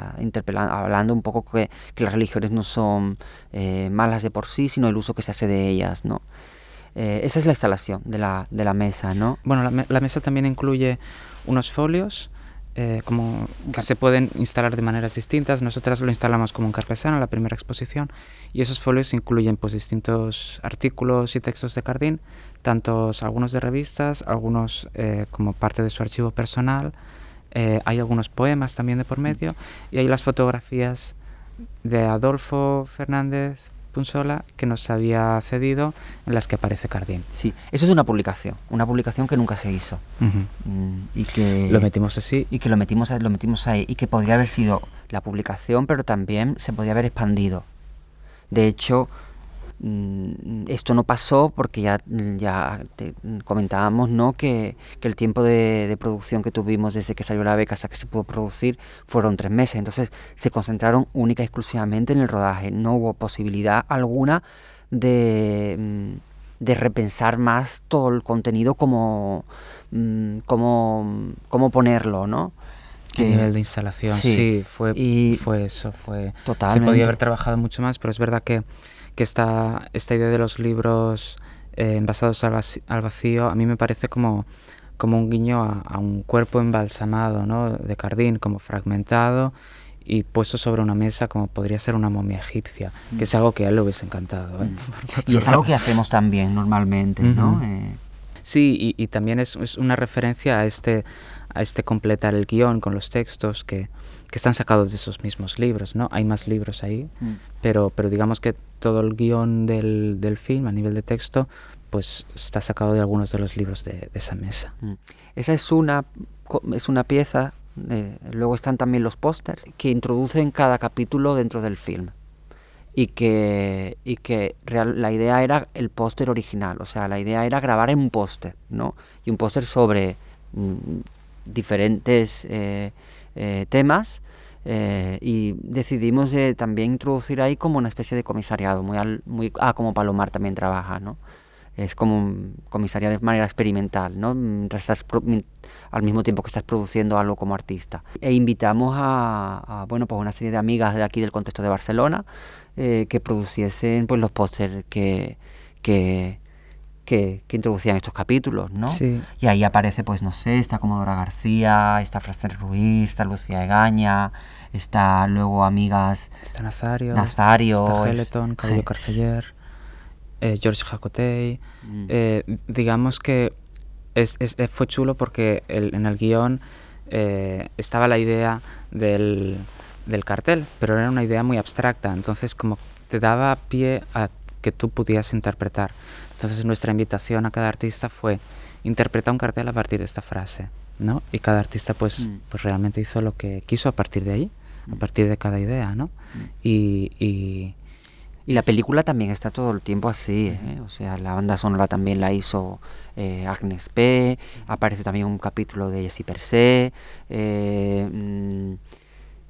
[SPEAKER 1] hablando un poco que, las religiones no son eh, malas de por sí, sino el uso que se hace de ellas, ¿no? Eh, esa es la instalación de la, de la mesa, ¿no?
[SPEAKER 2] Bueno, la, la mesa también incluye unos folios como que se pueden instalar de maneras distintas. Nosotras lo instalamos como un carpesano, la primera exposición, y esos folios incluyen pues distintos artículos y textos de Cardín, tantos algunos de revistas, algunos como parte de su archivo personal, eh, hay algunos poemas también de por medio y hay las fotografías de Adolfo Fernández Punsola que nos había cedido en las que aparece Cardín.
[SPEAKER 1] Sí, eso es una publicación, una publicación que nunca se hizo.
[SPEAKER 2] Mm, y que lo metimos así.
[SPEAKER 1] Y que lo metimos, lo metimos ahí y que podría haber sido la publicación, pero también se podría haber expandido. De hecho, Mm, esto no pasó porque ya, ya comentábamos ¿no? que, el tiempo de, producción que tuvimos desde que salió la beca hasta que se pudo producir fueron tres meses. Entonces se concentraron única y exclusivamente en el rodaje. No hubo posibilidad alguna de, mm, de repensar más todo el contenido como, mm, como, como ponerlo, ¿no?
[SPEAKER 2] a nivel de instalación, sí, fue, fue eso, fue... Se podía haber trabajado mucho más, pero es verdad que que esta, esta idea de los libros eh, envasados al vacío, a mí me parece como, como un guiño a, un cuerpo embalsamado ¿no? de Cardín, como fragmentado y puesto sobre una mesa como podría ser una momia egipcia, que es algo que a él le hubiese encantado. ¿eh?
[SPEAKER 1] Y es algo que hacemos también normalmente, ¿no? Eh,
[SPEAKER 2] Sí, y, y también es, es, una referencia a este, a este completar el guion con los textos que, que están sacados de esos mismos libros, ¿no? Hay más libros ahí, mm. pero, pero digamos que todo el guion del, del, film a nivel de texto pues está sacado de algunos de los libros de, de esa mesa. Mm.
[SPEAKER 1] Esa es una, es una pieza, eh, luego están también los pósters que introducen cada capítulo dentro del film y que, y que real, la idea era el póster original, o sea, la idea era grabar en un póster, ¿no? Y un póster sobre mm, diferentes eh, eh, temas eh, y decidimos eh, también introducir ahí como una especie de comisariado, muy, al, muy ah, como Palomar también trabaja, ¿no? Es como un comisariado de manera experimental, ¿no? Mientras estás al mismo tiempo que estás produciendo algo como artista. E invitamos a, a bueno, pues una serie de amigas de aquí del contexto de Barcelona, eh, que produciesen pues, los pósters que, que, que, que, introducían estos capítulos, ¿no?
[SPEAKER 2] Sí.
[SPEAKER 1] Y ahí aparece, pues no sé, está Comodora García, está Fraser Ruiz, está Lucía Egaña, está luego amigas...
[SPEAKER 2] Está Nazario,
[SPEAKER 1] Nazario
[SPEAKER 2] está Geleton, Cabello Carceller, eh, George Jacotey. Mm. Eh, digamos que es, es, fue chulo porque el, en el guion eh, estaba la idea del del cartel, pero era una idea muy abstracta, entonces como te daba pie a que tú pudieras interpretar. Entonces nuestra invitación a cada artista fue interpretar un cartel a partir de esta frase, ¿no? Y cada artista pues, mm. pues realmente hizo lo que quiso a partir de ahí, a mm. partir de cada idea, ¿no? Mm. Y, y,
[SPEAKER 1] y, la película también está todo el tiempo así, ¿eh? o sea, la banda sonora también la hizo eh, Agnes P, aparece también un capítulo de Jessie Per se, eh,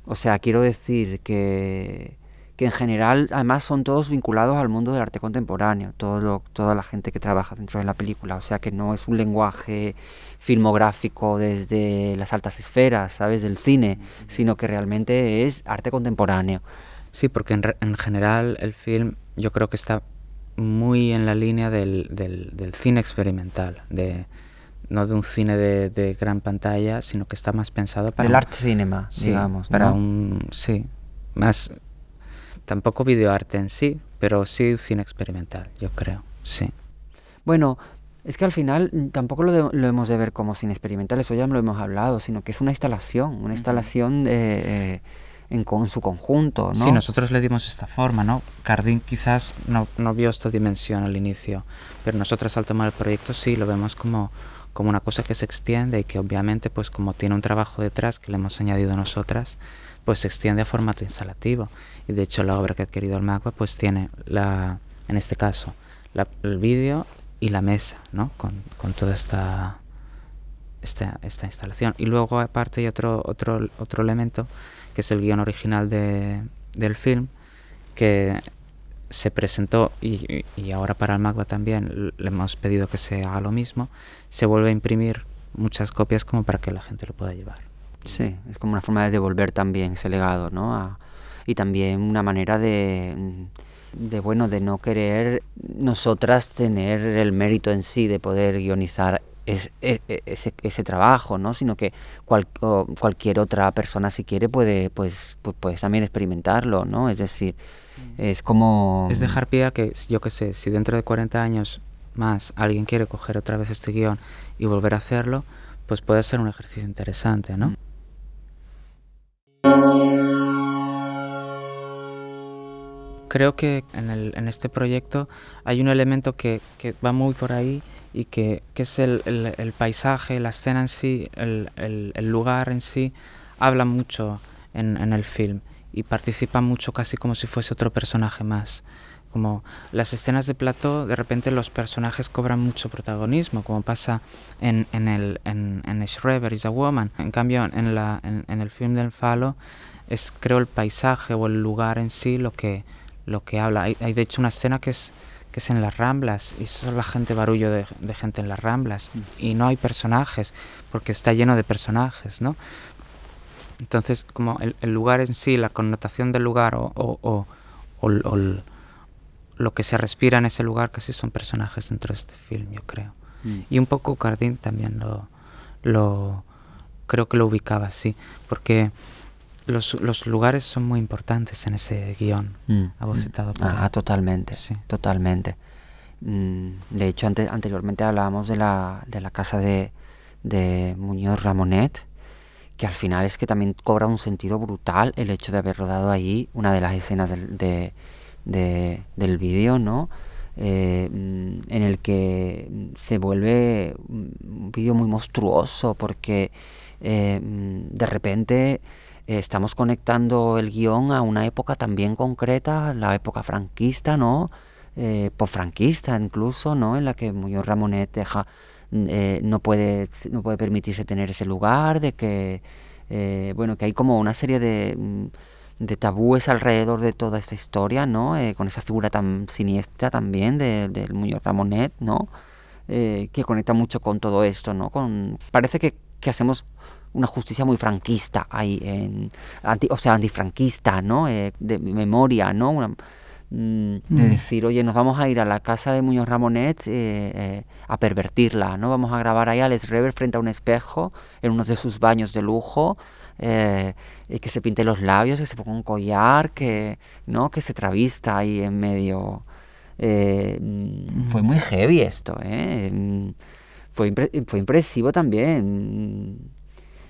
[SPEAKER 1] o sea, quiero decir que, que en general, además son todos vinculados al mundo del arte contemporáneo, todo lo, toda la gente que trabaja dentro de la película, o sea que no es un lenguaje filmográfico desde las altas esferas, ¿sabes?, del cine, sino que realmente es arte contemporáneo.
[SPEAKER 2] Sí, porque en, en general el film yo creo que está muy en la línea del, del, del cine experimental, de, no de un cine de, de, gran pantalla, sino que está más pensado para...
[SPEAKER 1] El art cinema,
[SPEAKER 2] sí,
[SPEAKER 1] digamos.
[SPEAKER 2] Para un... Sí, más... Tampoco videoarte en sí, pero sí cine experimental, yo creo, sí.
[SPEAKER 1] Bueno, es que al final mm, tampoco lo, de, lo hemos de ver como cine experimental, eso ya lo hemos hablado, sino que es una instalación, una instalación de... Eh, en con su conjunto, ¿no?
[SPEAKER 2] Sí, nosotros le dimos esta forma, ¿no? Cardín quizás no, no vio esta dimensión al inicio, pero nosotros al tomar el proyecto sí lo vemos como como una cosa que se extiende y que obviamente pues como tiene un trabajo detrás que le hemos añadido nosotras, pues se extiende a formato instalativo. Y de hecho la obra que ha adquirido el MACBA pues tiene la, en este caso, el vídeo y la mesa, ¿no? Con, con toda esta, esta, esta instalación. Y luego aparte hay otro, otro, otro elemento que es el guion original de, del film, que se presentó y, y, ahora para el MACBA también le hemos pedido que se haga lo mismo, se vuelve a imprimir muchas copias como para que la gente lo pueda llevar.
[SPEAKER 1] Sí, es como una forma de devolver también ese legado, ¿no? A, y también una manera de, de, bueno, de no querer nosotras tener el mérito en sí de poder guionizar es, es, ese, ese, trabajo, ¿no? Sino que cual, cualquier otra persona si quiere puede, pues, pues, pues también experimentarlo, ¿no? Es decir, es como...
[SPEAKER 2] Es dejar pie a que, yo qué sé, si dentro de 40 años más alguien quiere coger otra vez este guion y volver a hacerlo, pues puede ser un ejercicio interesante, ¿no? Creo que en, el, en este proyecto hay un elemento que, que va muy por ahí y que, que es el, el, paisaje, la escena en sí, el, el lugar en sí, habla mucho en, en el film y participa mucho casi como si fuese otro personaje más como las escenas de plató, de repente los personajes cobran mucho protagonismo, como pasa en, en el en, en Schreiber is a Woman. En cambio, en, la, en, en, el film del Falo, es creo el paisaje o el lugar en sí lo que, lo que habla. Hay, hay de hecho una escena que es, que es en las Ramblas y solo la gente barullo de, de gente en las Ramblas y no hay personajes porque está lleno de personajes, ¿no? Entonces, como el, el lugar en sí, la connotación del lugar o, o, o, o, o lo que se respira en ese lugar casi son personajes dentro de este film, yo creo. Mm. Y un poco Cardin también lo, lo creo que lo ubicaba así, porque los, los lugares son muy importantes en ese guion
[SPEAKER 1] Mm,
[SPEAKER 2] abocetado por
[SPEAKER 1] Ah, totalmente,
[SPEAKER 2] Sí.
[SPEAKER 1] totalmente. Mm, De hecho, ante- anteriormente hablábamos de la, de la casa de, de Muñoz Ramonet, que al final es que también cobra un sentido brutal el hecho de haber rodado ahí una de las escenas del, de- de- del vídeo, ¿no? Eh, mm, en el que se vuelve un vídeo muy monstruoso porque eh, mm, de repente eh, estamos conectando el guion a una época también concreta, la época franquista, ¿no? Eh, posfranquista incluso, ¿no? En la que Muñoz Ramonet deja, mm, no, puede, no puede permitirse tener ese lugar, de que, bueno, que hay como una serie de, de tabúes alrededor de toda esta historia, ¿no? Eh, con esa figura tan siniestra también de- del Muñoz Ramonet, ¿no? Eh, que conecta mucho con todo esto, ¿no? Con, parece que, que hacemos una justicia muy franquista ahí, en, anti- o sea, antifranquista, ¿no? Eh, de memoria, ¿no? Una- mm, de
[SPEAKER 2] Mm.
[SPEAKER 1] decir, oye, nos vamos a ir a la casa de Muñoz Ramonet eh, eh, a pervertirla, ¿no? Vamos a grabar ahí a Les Rever frente a un espejo en uno de sus baños de lujo, eh, y que se pinte los labios, que se ponga un collar, que, ¿no? Que se travista ahí en medio. Eh, Fue muy heavy esto, ¿eh? Mm, Fue, impre- fue impresivo también.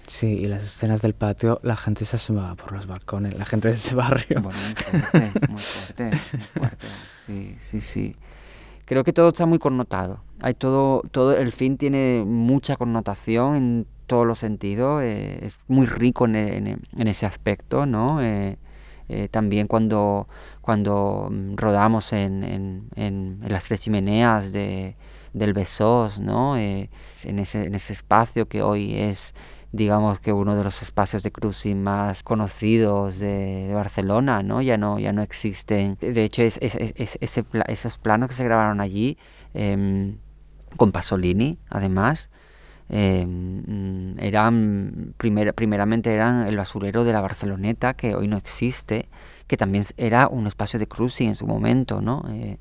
[SPEAKER 2] Sí, y las escenas del patio, la gente se asomaba por los balcones, la gente de ese barrio.
[SPEAKER 1] Bueno, muy fuerte, muy fuerte, muy fuerte. Sí, sí, sí. Creo que todo está muy connotado. Hay todo, todo, el film tiene mucha connotación en todos los sentidos. eh, es muy rico en, ese aspecto, ¿no? Eh, eh, también cuando, cuando mm, rodamos en, en, las tres chimeneas de, del Besós, ¿no? En, ese, en ese espacio que hoy es digamos que uno de los espacios de cruising más conocidos de, de Barcelona, ¿no? Ya no, ya no existen. De hecho, es, es- es- es- ese esos planos que se grabaron allí, em, con Pasolini, además, mm, eran, primer- primeramente eran el basurero de la Barceloneta, que hoy no existe, que también era un espacio de cruising en su momento, ¿no? Eh,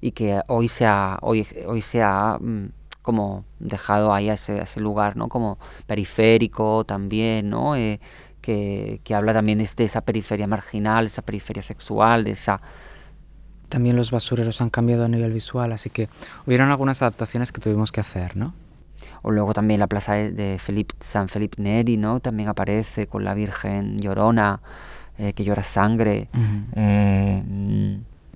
[SPEAKER 1] y que hoy se ha, hoy, hoy se ha mm, como dejado ahí a ese, a ese lugar, ¿no? Como periférico también, ¿no? Eh, que, que habla también de, de esa periferia marginal, esa periferia sexual, de esa...
[SPEAKER 2] También los basureros han cambiado a nivel visual, así que hubieron algunas adaptaciones que tuvimos que hacer, ¿no?
[SPEAKER 1] O luego también la plaza de, San Felipe Neri, ¿no? También aparece con la Virgen llorona, eh, que llora sangre. Eh,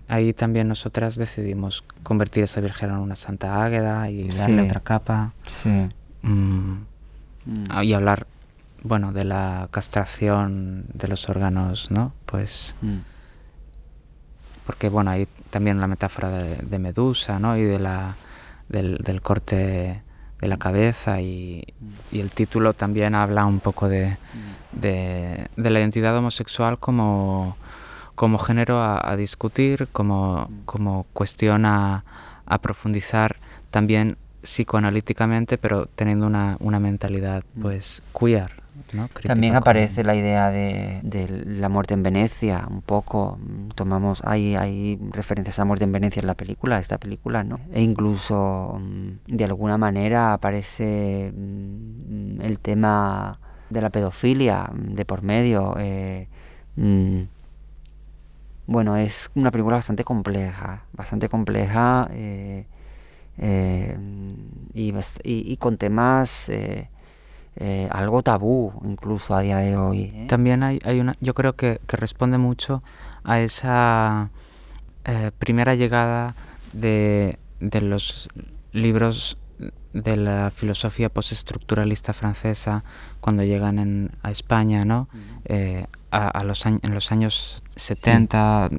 [SPEAKER 2] Ahí también nosotras decidimos convertir esa virgen en una santa águeda y darle
[SPEAKER 1] Sí.
[SPEAKER 2] otra capa.
[SPEAKER 1] sí.
[SPEAKER 2] mm,
[SPEAKER 1] Mm.
[SPEAKER 2] y hablar, bueno, de la castración de los órganos, ¿no? Pues
[SPEAKER 1] Mm.
[SPEAKER 2] porque, bueno, hay también la metáfora de, de Medusa, ¿no? Y de la, del, del corte de la cabeza y, y el título también habla un poco de, de, de la identidad homosexual como, como género a, a discutir, como, como cuestión a, a profundizar también psicoanalíticamente, pero teniendo una, una mentalidad pues queer.
[SPEAKER 1] También aparece la idea de, de la muerte en Venecia, un poco. Tomamos, hay, hay referencias a la muerte en Venecia en la película, esta película, ¿no? E incluso, mm, de alguna manera, aparece mm, el tema de la pedofilia mm, de por medio. eh, mm, bueno, es una película bastante compleja, bastante compleja eh, eh, y, bast- y- y con temas eh, eh, algo tabú incluso a día de hoy. ¿eh?
[SPEAKER 2] También hay, hay una, yo creo que, que responde mucho a esa eh, primera llegada de, de los libros de la filosofía postestructuralista francesa cuando llegan en- a España, ¿no? Eh, a, a los años, en los años 70,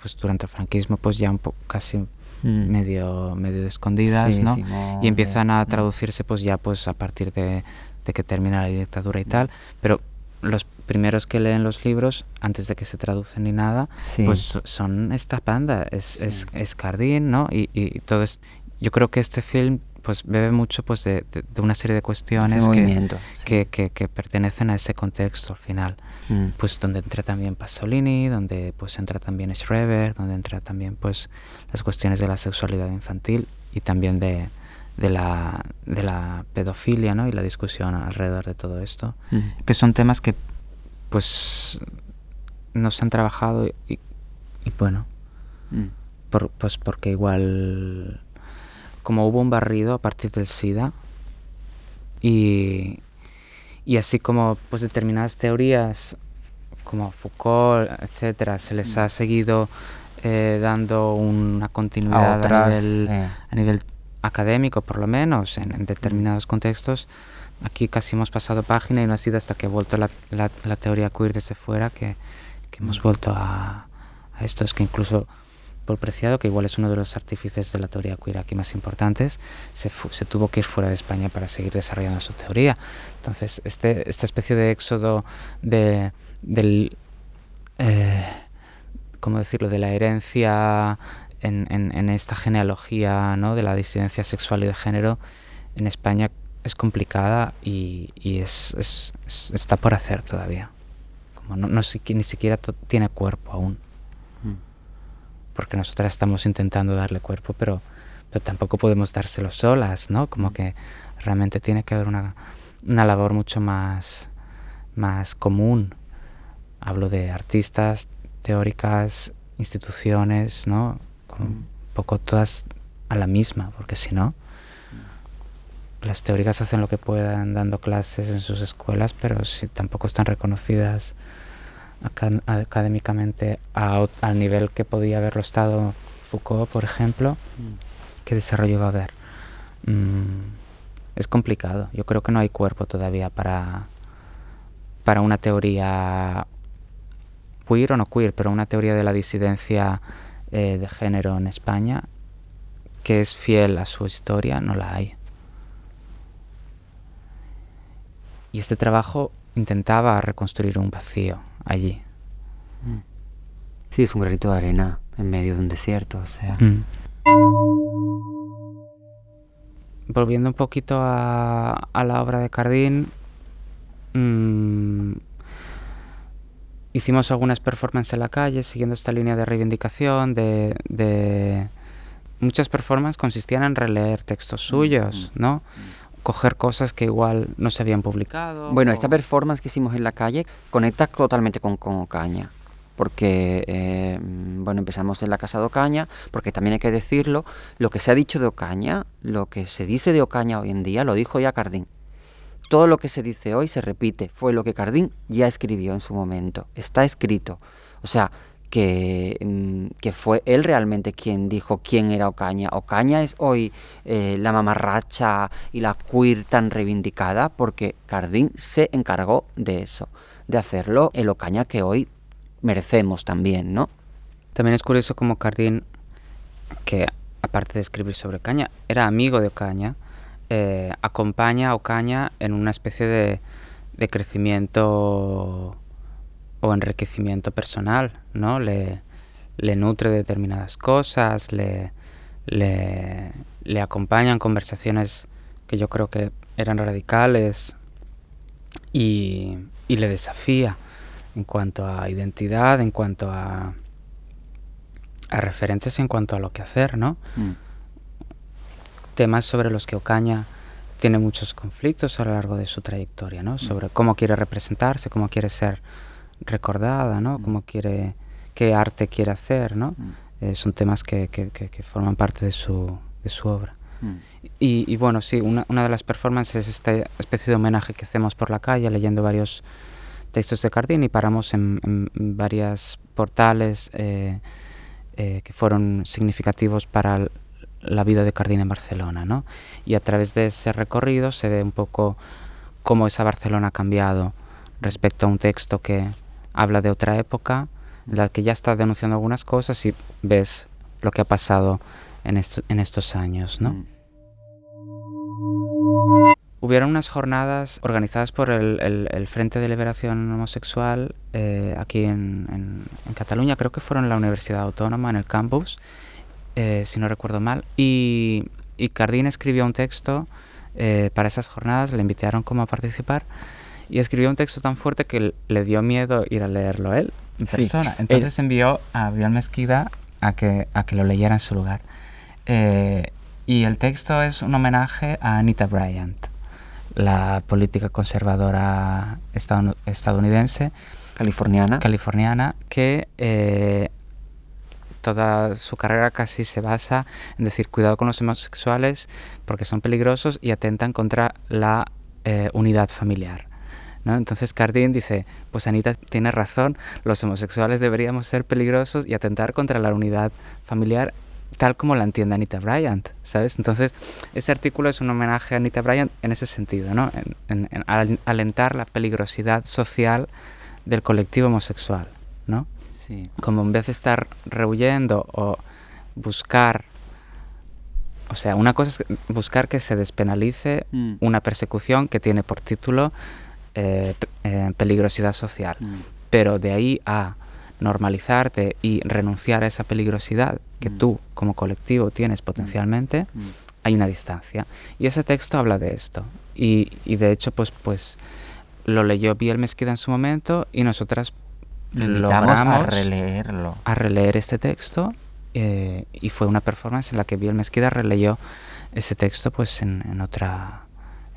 [SPEAKER 2] pues durante el franquismo, pues ya un poco casi
[SPEAKER 1] Mm.
[SPEAKER 2] medio, medio de escondidas,
[SPEAKER 1] Sí,
[SPEAKER 2] ¿no?
[SPEAKER 1] Simón,
[SPEAKER 2] y empiezan a
[SPEAKER 1] mm.
[SPEAKER 2] traducirse pues ya pues a partir de, de que termina la dictadura y tal, pero los primeros que leen los libros, antes de que se traducen ni nada,
[SPEAKER 1] Sí.
[SPEAKER 2] pues so- son esta banda, es, es,
[SPEAKER 1] Sí.
[SPEAKER 2] es Cardín, ¿no? Y, y todo es, yo creo que este film pues bebe mucho pues de, de- de una serie de cuestiones que,
[SPEAKER 1] sí.
[SPEAKER 2] que, que, que pertenecen a ese contexto al final.
[SPEAKER 1] Mm.
[SPEAKER 2] Pues donde entra también Pasolini, donde pues entra también Schreber, donde entra también pues las cuestiones de la sexualidad infantil y también de, de, la, de la pedofilia, ¿no? Y la discusión alrededor de todo esto, que son temas que pues no se han trabajado y, bueno, mm. pues porque igual como hubo un barrido a partir del SIDA y, y así como pues determinadas teorías como Foucault, etcétera, se les mm. ha seguido eh, dando una continuidad a, nivel, a nivel académico, por lo menos, en, determinados contextos. Aquí casi hemos pasado página y no ha sido hasta que ha vuelto la, la, teoría queer desde fuera que, que hemos vuelto a, a, esto. Es que incluso Paul Preciado, que igual es uno de los artífices de la teoría queer aquí más importantes, se, se, tuvo que ir fuera de España para seguir desarrollando su teoría. Entonces, este, esta especie de éxodo de, del... Eh, ¿cómo decirlo?, de la herencia en, en, esta genealogía ¿no? de la disidencia sexual y de género en España es complicada y, y es, es, está por hacer todavía. Como no, no ni siquiera tiene cuerpo aún. Mm. Porque nosotras estamos intentando darle cuerpo, pero, pero tampoco podemos dárselo solas, ¿no? Como mm. que realmente tiene que haber una, una labor mucho más, más común. Hablo de artistas, teóricas, instituciones, ¿no? Un poco todas a la misma, porque si no, las teóricas hacen lo que puedan dando clases en sus escuelas, pero si tampoco están reconocidas académicamente al nivel que podía haberlo estado Foucault, por ejemplo, ¿qué desarrollo va a haber? Mm, es complicado. Yo creo que no hay cuerpo todavía para, para una teoría queer o no queer, pero una teoría de la disidencia eh, de género en España que es fiel a su historia, no la hay. Y este trabajo intentaba reconstruir un vacío allí.
[SPEAKER 1] Mm. Sí, es un granito de arena en medio de un desierto, o sea.
[SPEAKER 2] Mm. Volviendo un poquito a, la obra de Cardín, mm, hicimos algunas performances en la calle siguiendo esta línea de reivindicación, de, muchas performances consistían en releer textos mm, suyos, mm, ¿no? Mm. coger cosas que igual no se habían publicado.
[SPEAKER 1] Bueno, esta performance que hicimos en la calle conecta totalmente con, con Ocaña, porque, eh, bueno, empezamos en la casa de Ocaña, porque también hay que decirlo, lo que se ha dicho de Ocaña, lo que se dice de Ocaña hoy en día, lo dijo ya Cardín todo lo que se dice hoy se repite, fue lo que Cardín ya escribió en su momento, está escrito. O sea, que, mm, que, fue él realmente quien dijo quién era Ocaña. Ocaña es hoy eh, la mamarracha y la queer tan reivindicada porque Cardín se encargó de eso, de hacerlo el Ocaña que hoy merecemos también, ¿no?
[SPEAKER 2] También es curioso como Cardín, que aparte de escribir sobre Ocaña, era amigo de Ocaña, eh, acompaña a Ocaña en una especie de, de, crecimiento o enriquecimiento personal, ¿no? Le, le nutre determinadas cosas, le, le, le conversaciones que yo creo que eran radicales y, y le desafía en cuanto a identidad, en cuanto a, a referentes, en cuanto a lo que hacer, ¿no? Mm temas sobre los que Ocaña tiene muchos conflictos a lo largo de su trayectoria, ¿no? Mm. Sobre cómo quiere representarse, cómo quiere ser recordada, ¿no? Mm. Cómo quiere, qué arte quiere hacer, ¿no? Mm. Eh, son temas que, que, que, forman parte de su, de su obra. Y, y, bueno, sí, una, una, de las performances es esta especie de homenaje que hacemos por la calle leyendo varios textos de Cardín y paramos en, en varias portales eh, eh, que fueron significativos para la vida de Cardín en Barcelona, ¿no? Y a través de ese recorrido se ve un poco cómo esa Barcelona ha cambiado respecto a un texto que habla de otra época, en la que ya está denunciando algunas cosas y ves lo que ha pasado en, en estos años, ¿no? Mm. Hubieron unas jornadas organizadas por el, Frente de Liberación Homosexual eh, aquí en, en, en Cataluña, creo que fueron en la Universidad Autónoma, en el campus, eh, si no recuerdo mal, y, y Cardín escribió un texto eh, para esas jornadas, le invitaron como a participar, y escribió un texto tan fuerte que le dio miedo ir a leerlo él en persona. Entonces envió a Bion Mesquida a que, a que lo leyera en su lugar. Eh, y el texto es un homenaje a Anita Bryant. la política conservadora estadounidense,
[SPEAKER 1] californiana,
[SPEAKER 2] californiana que eh, toda su carrera casi se basa en decir cuidado con los homosexuales porque son peligrosos y atentan contra la eh, unidad familiar. ¿no? Entonces Cardin dice, pues Anita tiene razón, los homosexuales deberíamos ser peligrosos y atentar contra la unidad familiar tal como la entiende Anita Bryant, ¿sabes? Entonces, ese artículo es un homenaje a Anita Bryant en ese sentido, ¿no? En, alentar la peligrosidad social del colectivo homosexual, ¿no?
[SPEAKER 1] Sí.
[SPEAKER 2] Como en vez de estar rehuyendo o buscar, o sea, una cosa es buscar que se despenalice mm. una persecución que tiene por título eh, eh, peligrosidad social, mm. pero de ahí a normalizarte y renunciar a esa peligrosidad que mm. tú como colectivo tienes potencialmente, mm. Mm. hay una distancia. Y ese texto habla de esto. Y, y, de hecho, pues, pues lo leyó Biel Mezquida en su momento y nosotras logramos
[SPEAKER 1] a releerlo.
[SPEAKER 2] A releer este texto eh, y fue una performance en la que Biel Mezquida releyó ese texto pues en, en otra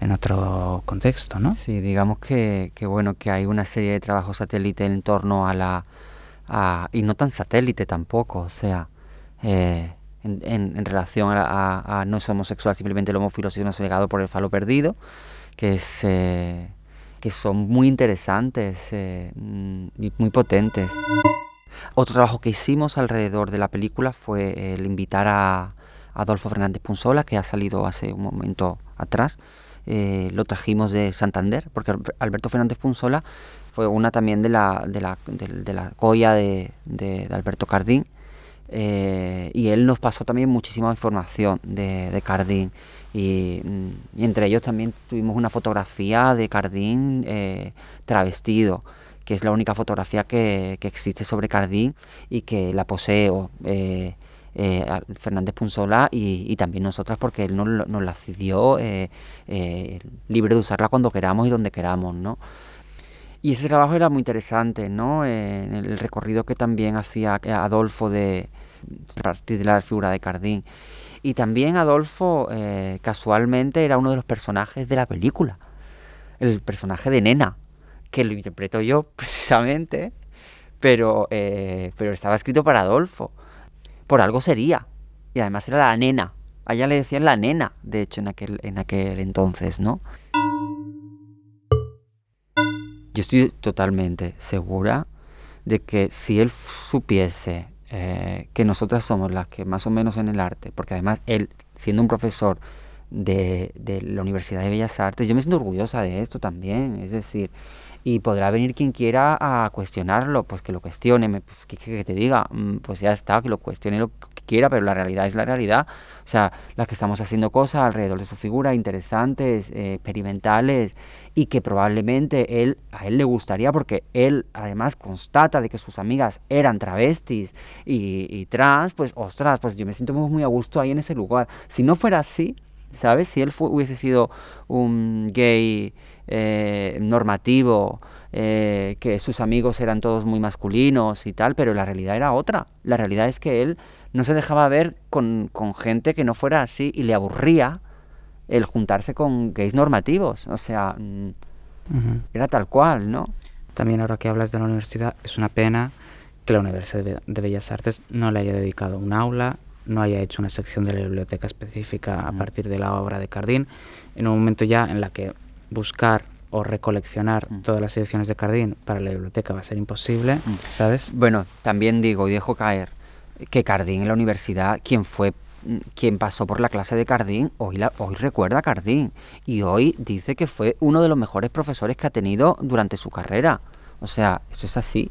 [SPEAKER 2] en otro contexto, ¿no?
[SPEAKER 1] Sí, digamos que, que, bueno que hay una serie de trabajos satélite en torno a la y no tan satélite tampoco, o sea, eh, en, en, relación a, no es homosexual, simplemente el homófilo, sino negado por el falo perdido, que es eh, que son muy interesantes eh, y muy potentes. Otro trabajo que hicimos alrededor de la película fue el invitar a Adolfo Fernández Punzola, que ha salido hace un momento atrás. lo trajimos de Santander, porque Alberto Fernández Punzola fue una también de la, de la, de, la colla de, de, Alberto Cardín. Eh, y él nos pasó también muchísima información de, Cardín. Y, y, entre ellos también tuvimos una fotografía de Cardín eh, travestido, que es la única fotografía que, que, existe sobre Cardín y que la poseo. Eh, Fernández Punzola y, y, también nosotras porque él nos, nos la cedió libre de usarla cuando queramos y donde queramos, ¿no? Y ese trabajo era muy interesante, ¿no? Eh, el recorrido que también hacía Adolfo de, a partir de la figura de Cardín. Y también Adolfo, eh, casualmente, era uno de los personajes de la película. El personaje de Nena, que lo interpreto yo precisamente, pero, eh, pero estaba escrito para Adolfo. Por algo sería. Y además era la nena. A ella le decían la nena, de hecho, en aquel, en aquel entonces, ¿no? yo estoy totalmente segura de que si él supiese eh, que nosotras somos las que más o menos en el arte, porque además él, siendo un profesor de, de la Universidad de Bellas Artes, yo me siento orgullosa de esto también, es decir, y podrá venir quien quiera a cuestionarlo, pues que lo cuestione, pues, que, te diga, mm, pues ya está, que lo cuestione lo que quiera, pero la realidad es la realidad. O sea, las que estamos haciendo cosas alrededor de su figura, interesantes, eh, experimentales, y que probablemente él, a él le gustaría, porque él además constata de que sus amigas eran travestis y, trans, pues ostras, pues yo me siento muy, muy a gusto ahí en ese lugar. Si no fuera así, ¿sabes? Si él hubiese sido un gay eh, normativo, eh, que sus amigos eran todos muy masculinos y tal, pero la realidad era otra. La realidad es que él no se dejaba ver con, gente que no fuera así y le aburría el juntarse con gays normativos. O sea, mm, era tal cual, ¿no?
[SPEAKER 2] También ahora que hablas de la universidad, es una pena que la Universidad de Bellas Artes no le haya dedicado un aula, no haya hecho una sección de la biblioteca específica a partir de la obra de Cardín, en un momento ya en la que buscar o recoleccionar todas las ediciones de Cardín para la biblioteca va a ser imposible. ¿sabes?
[SPEAKER 1] Bueno, también digo y dejo caer que Cardín en la universidad, quien fue mm, quien pasó por la clase de Cardín, hoy, la, hoy recuerda a Cardín y hoy dice que fue uno de los mejores profesores que ha tenido durante su carrera. O sea, eso es así.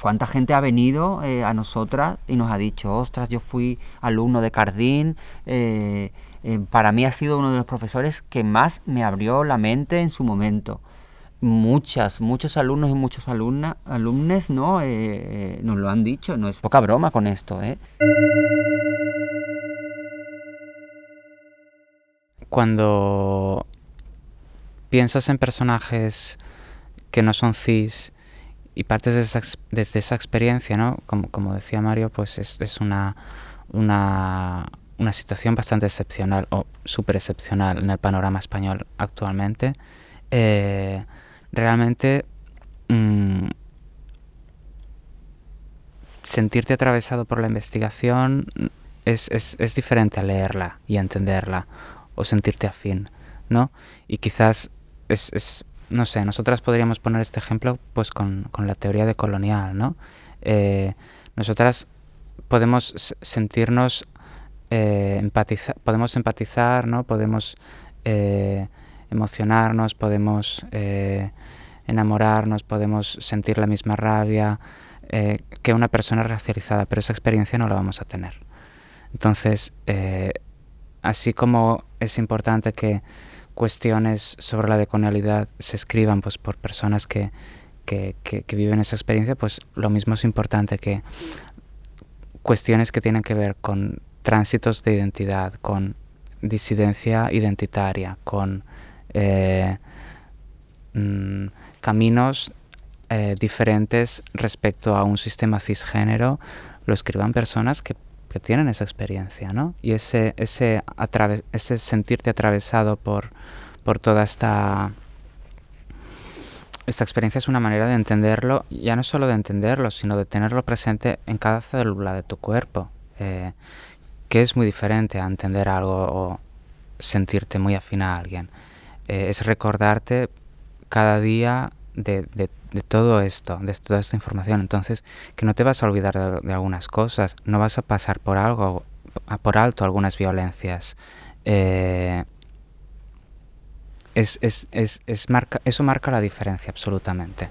[SPEAKER 1] ¿Cuánta gente ha venido eh, a nosotras y nos ha dicho, ostras, yo fui alumno de Cardín, eh, eh, para mí ha sido uno de los profesores que más me abrió la mente en su momento. Muchas, muchos alumnos y muchos alumnas, ¿no? Eh, eh, nos lo han dicho, no es poca broma con esto. ¿eh?
[SPEAKER 2] Cuando piensas en personajes que no son cis y partes desde esa, experiencia, ¿no? Como, como decía Mario, pues es, es una, una una situación bastante excepcional o súper excepcional en el panorama español actualmente, realmente mm, sentirte atravesado por la investigación es, es, diferente a leerla y a entenderla o sentirte afín, ¿no? Y quizás es, es no sé, nosotras podríamos poner este ejemplo pues con, con la teoría de colonial, ¿no? Eh, nosotras podemos sentirnos eh, empatizar, podemos empatizar, ¿no? Podemos eh, emocionarnos, podemos eh, enamorarnos, podemos sentir la misma rabia que una persona racializada, pero esa experiencia no la vamos a tener. Entonces, así como es importante que cuestiones sobre la decolonialidad se escriban pues, por personas que, que, que, viven esa experiencia, pues lo mismo es importante que cuestiones que tienen que ver con tránsitos de identidad, con disidencia identitaria, con eh, mm, caminos eh, diferentes respecto a un sistema cisgénero, lo escriban personas que, tienen esa experiencia, ¿no? Y ese, ese, ese sentirte atravesado por, por toda esta esta experiencia es una manera de entenderlo, ya no solo de entenderlo, sino de tenerlo presente en cada célula de tu cuerpo. Eh, que es muy diferente a entender algo o sentirte muy afín a alguien. Eh, es recordarte cada día de, de, todo esto, de toda esta información. Entonces, que no te vas a olvidar de, algunas cosas, no vas a pasar por algo, por alto algunas violencias. Eh, es, es, es, marca, eso marca la diferencia absolutamente.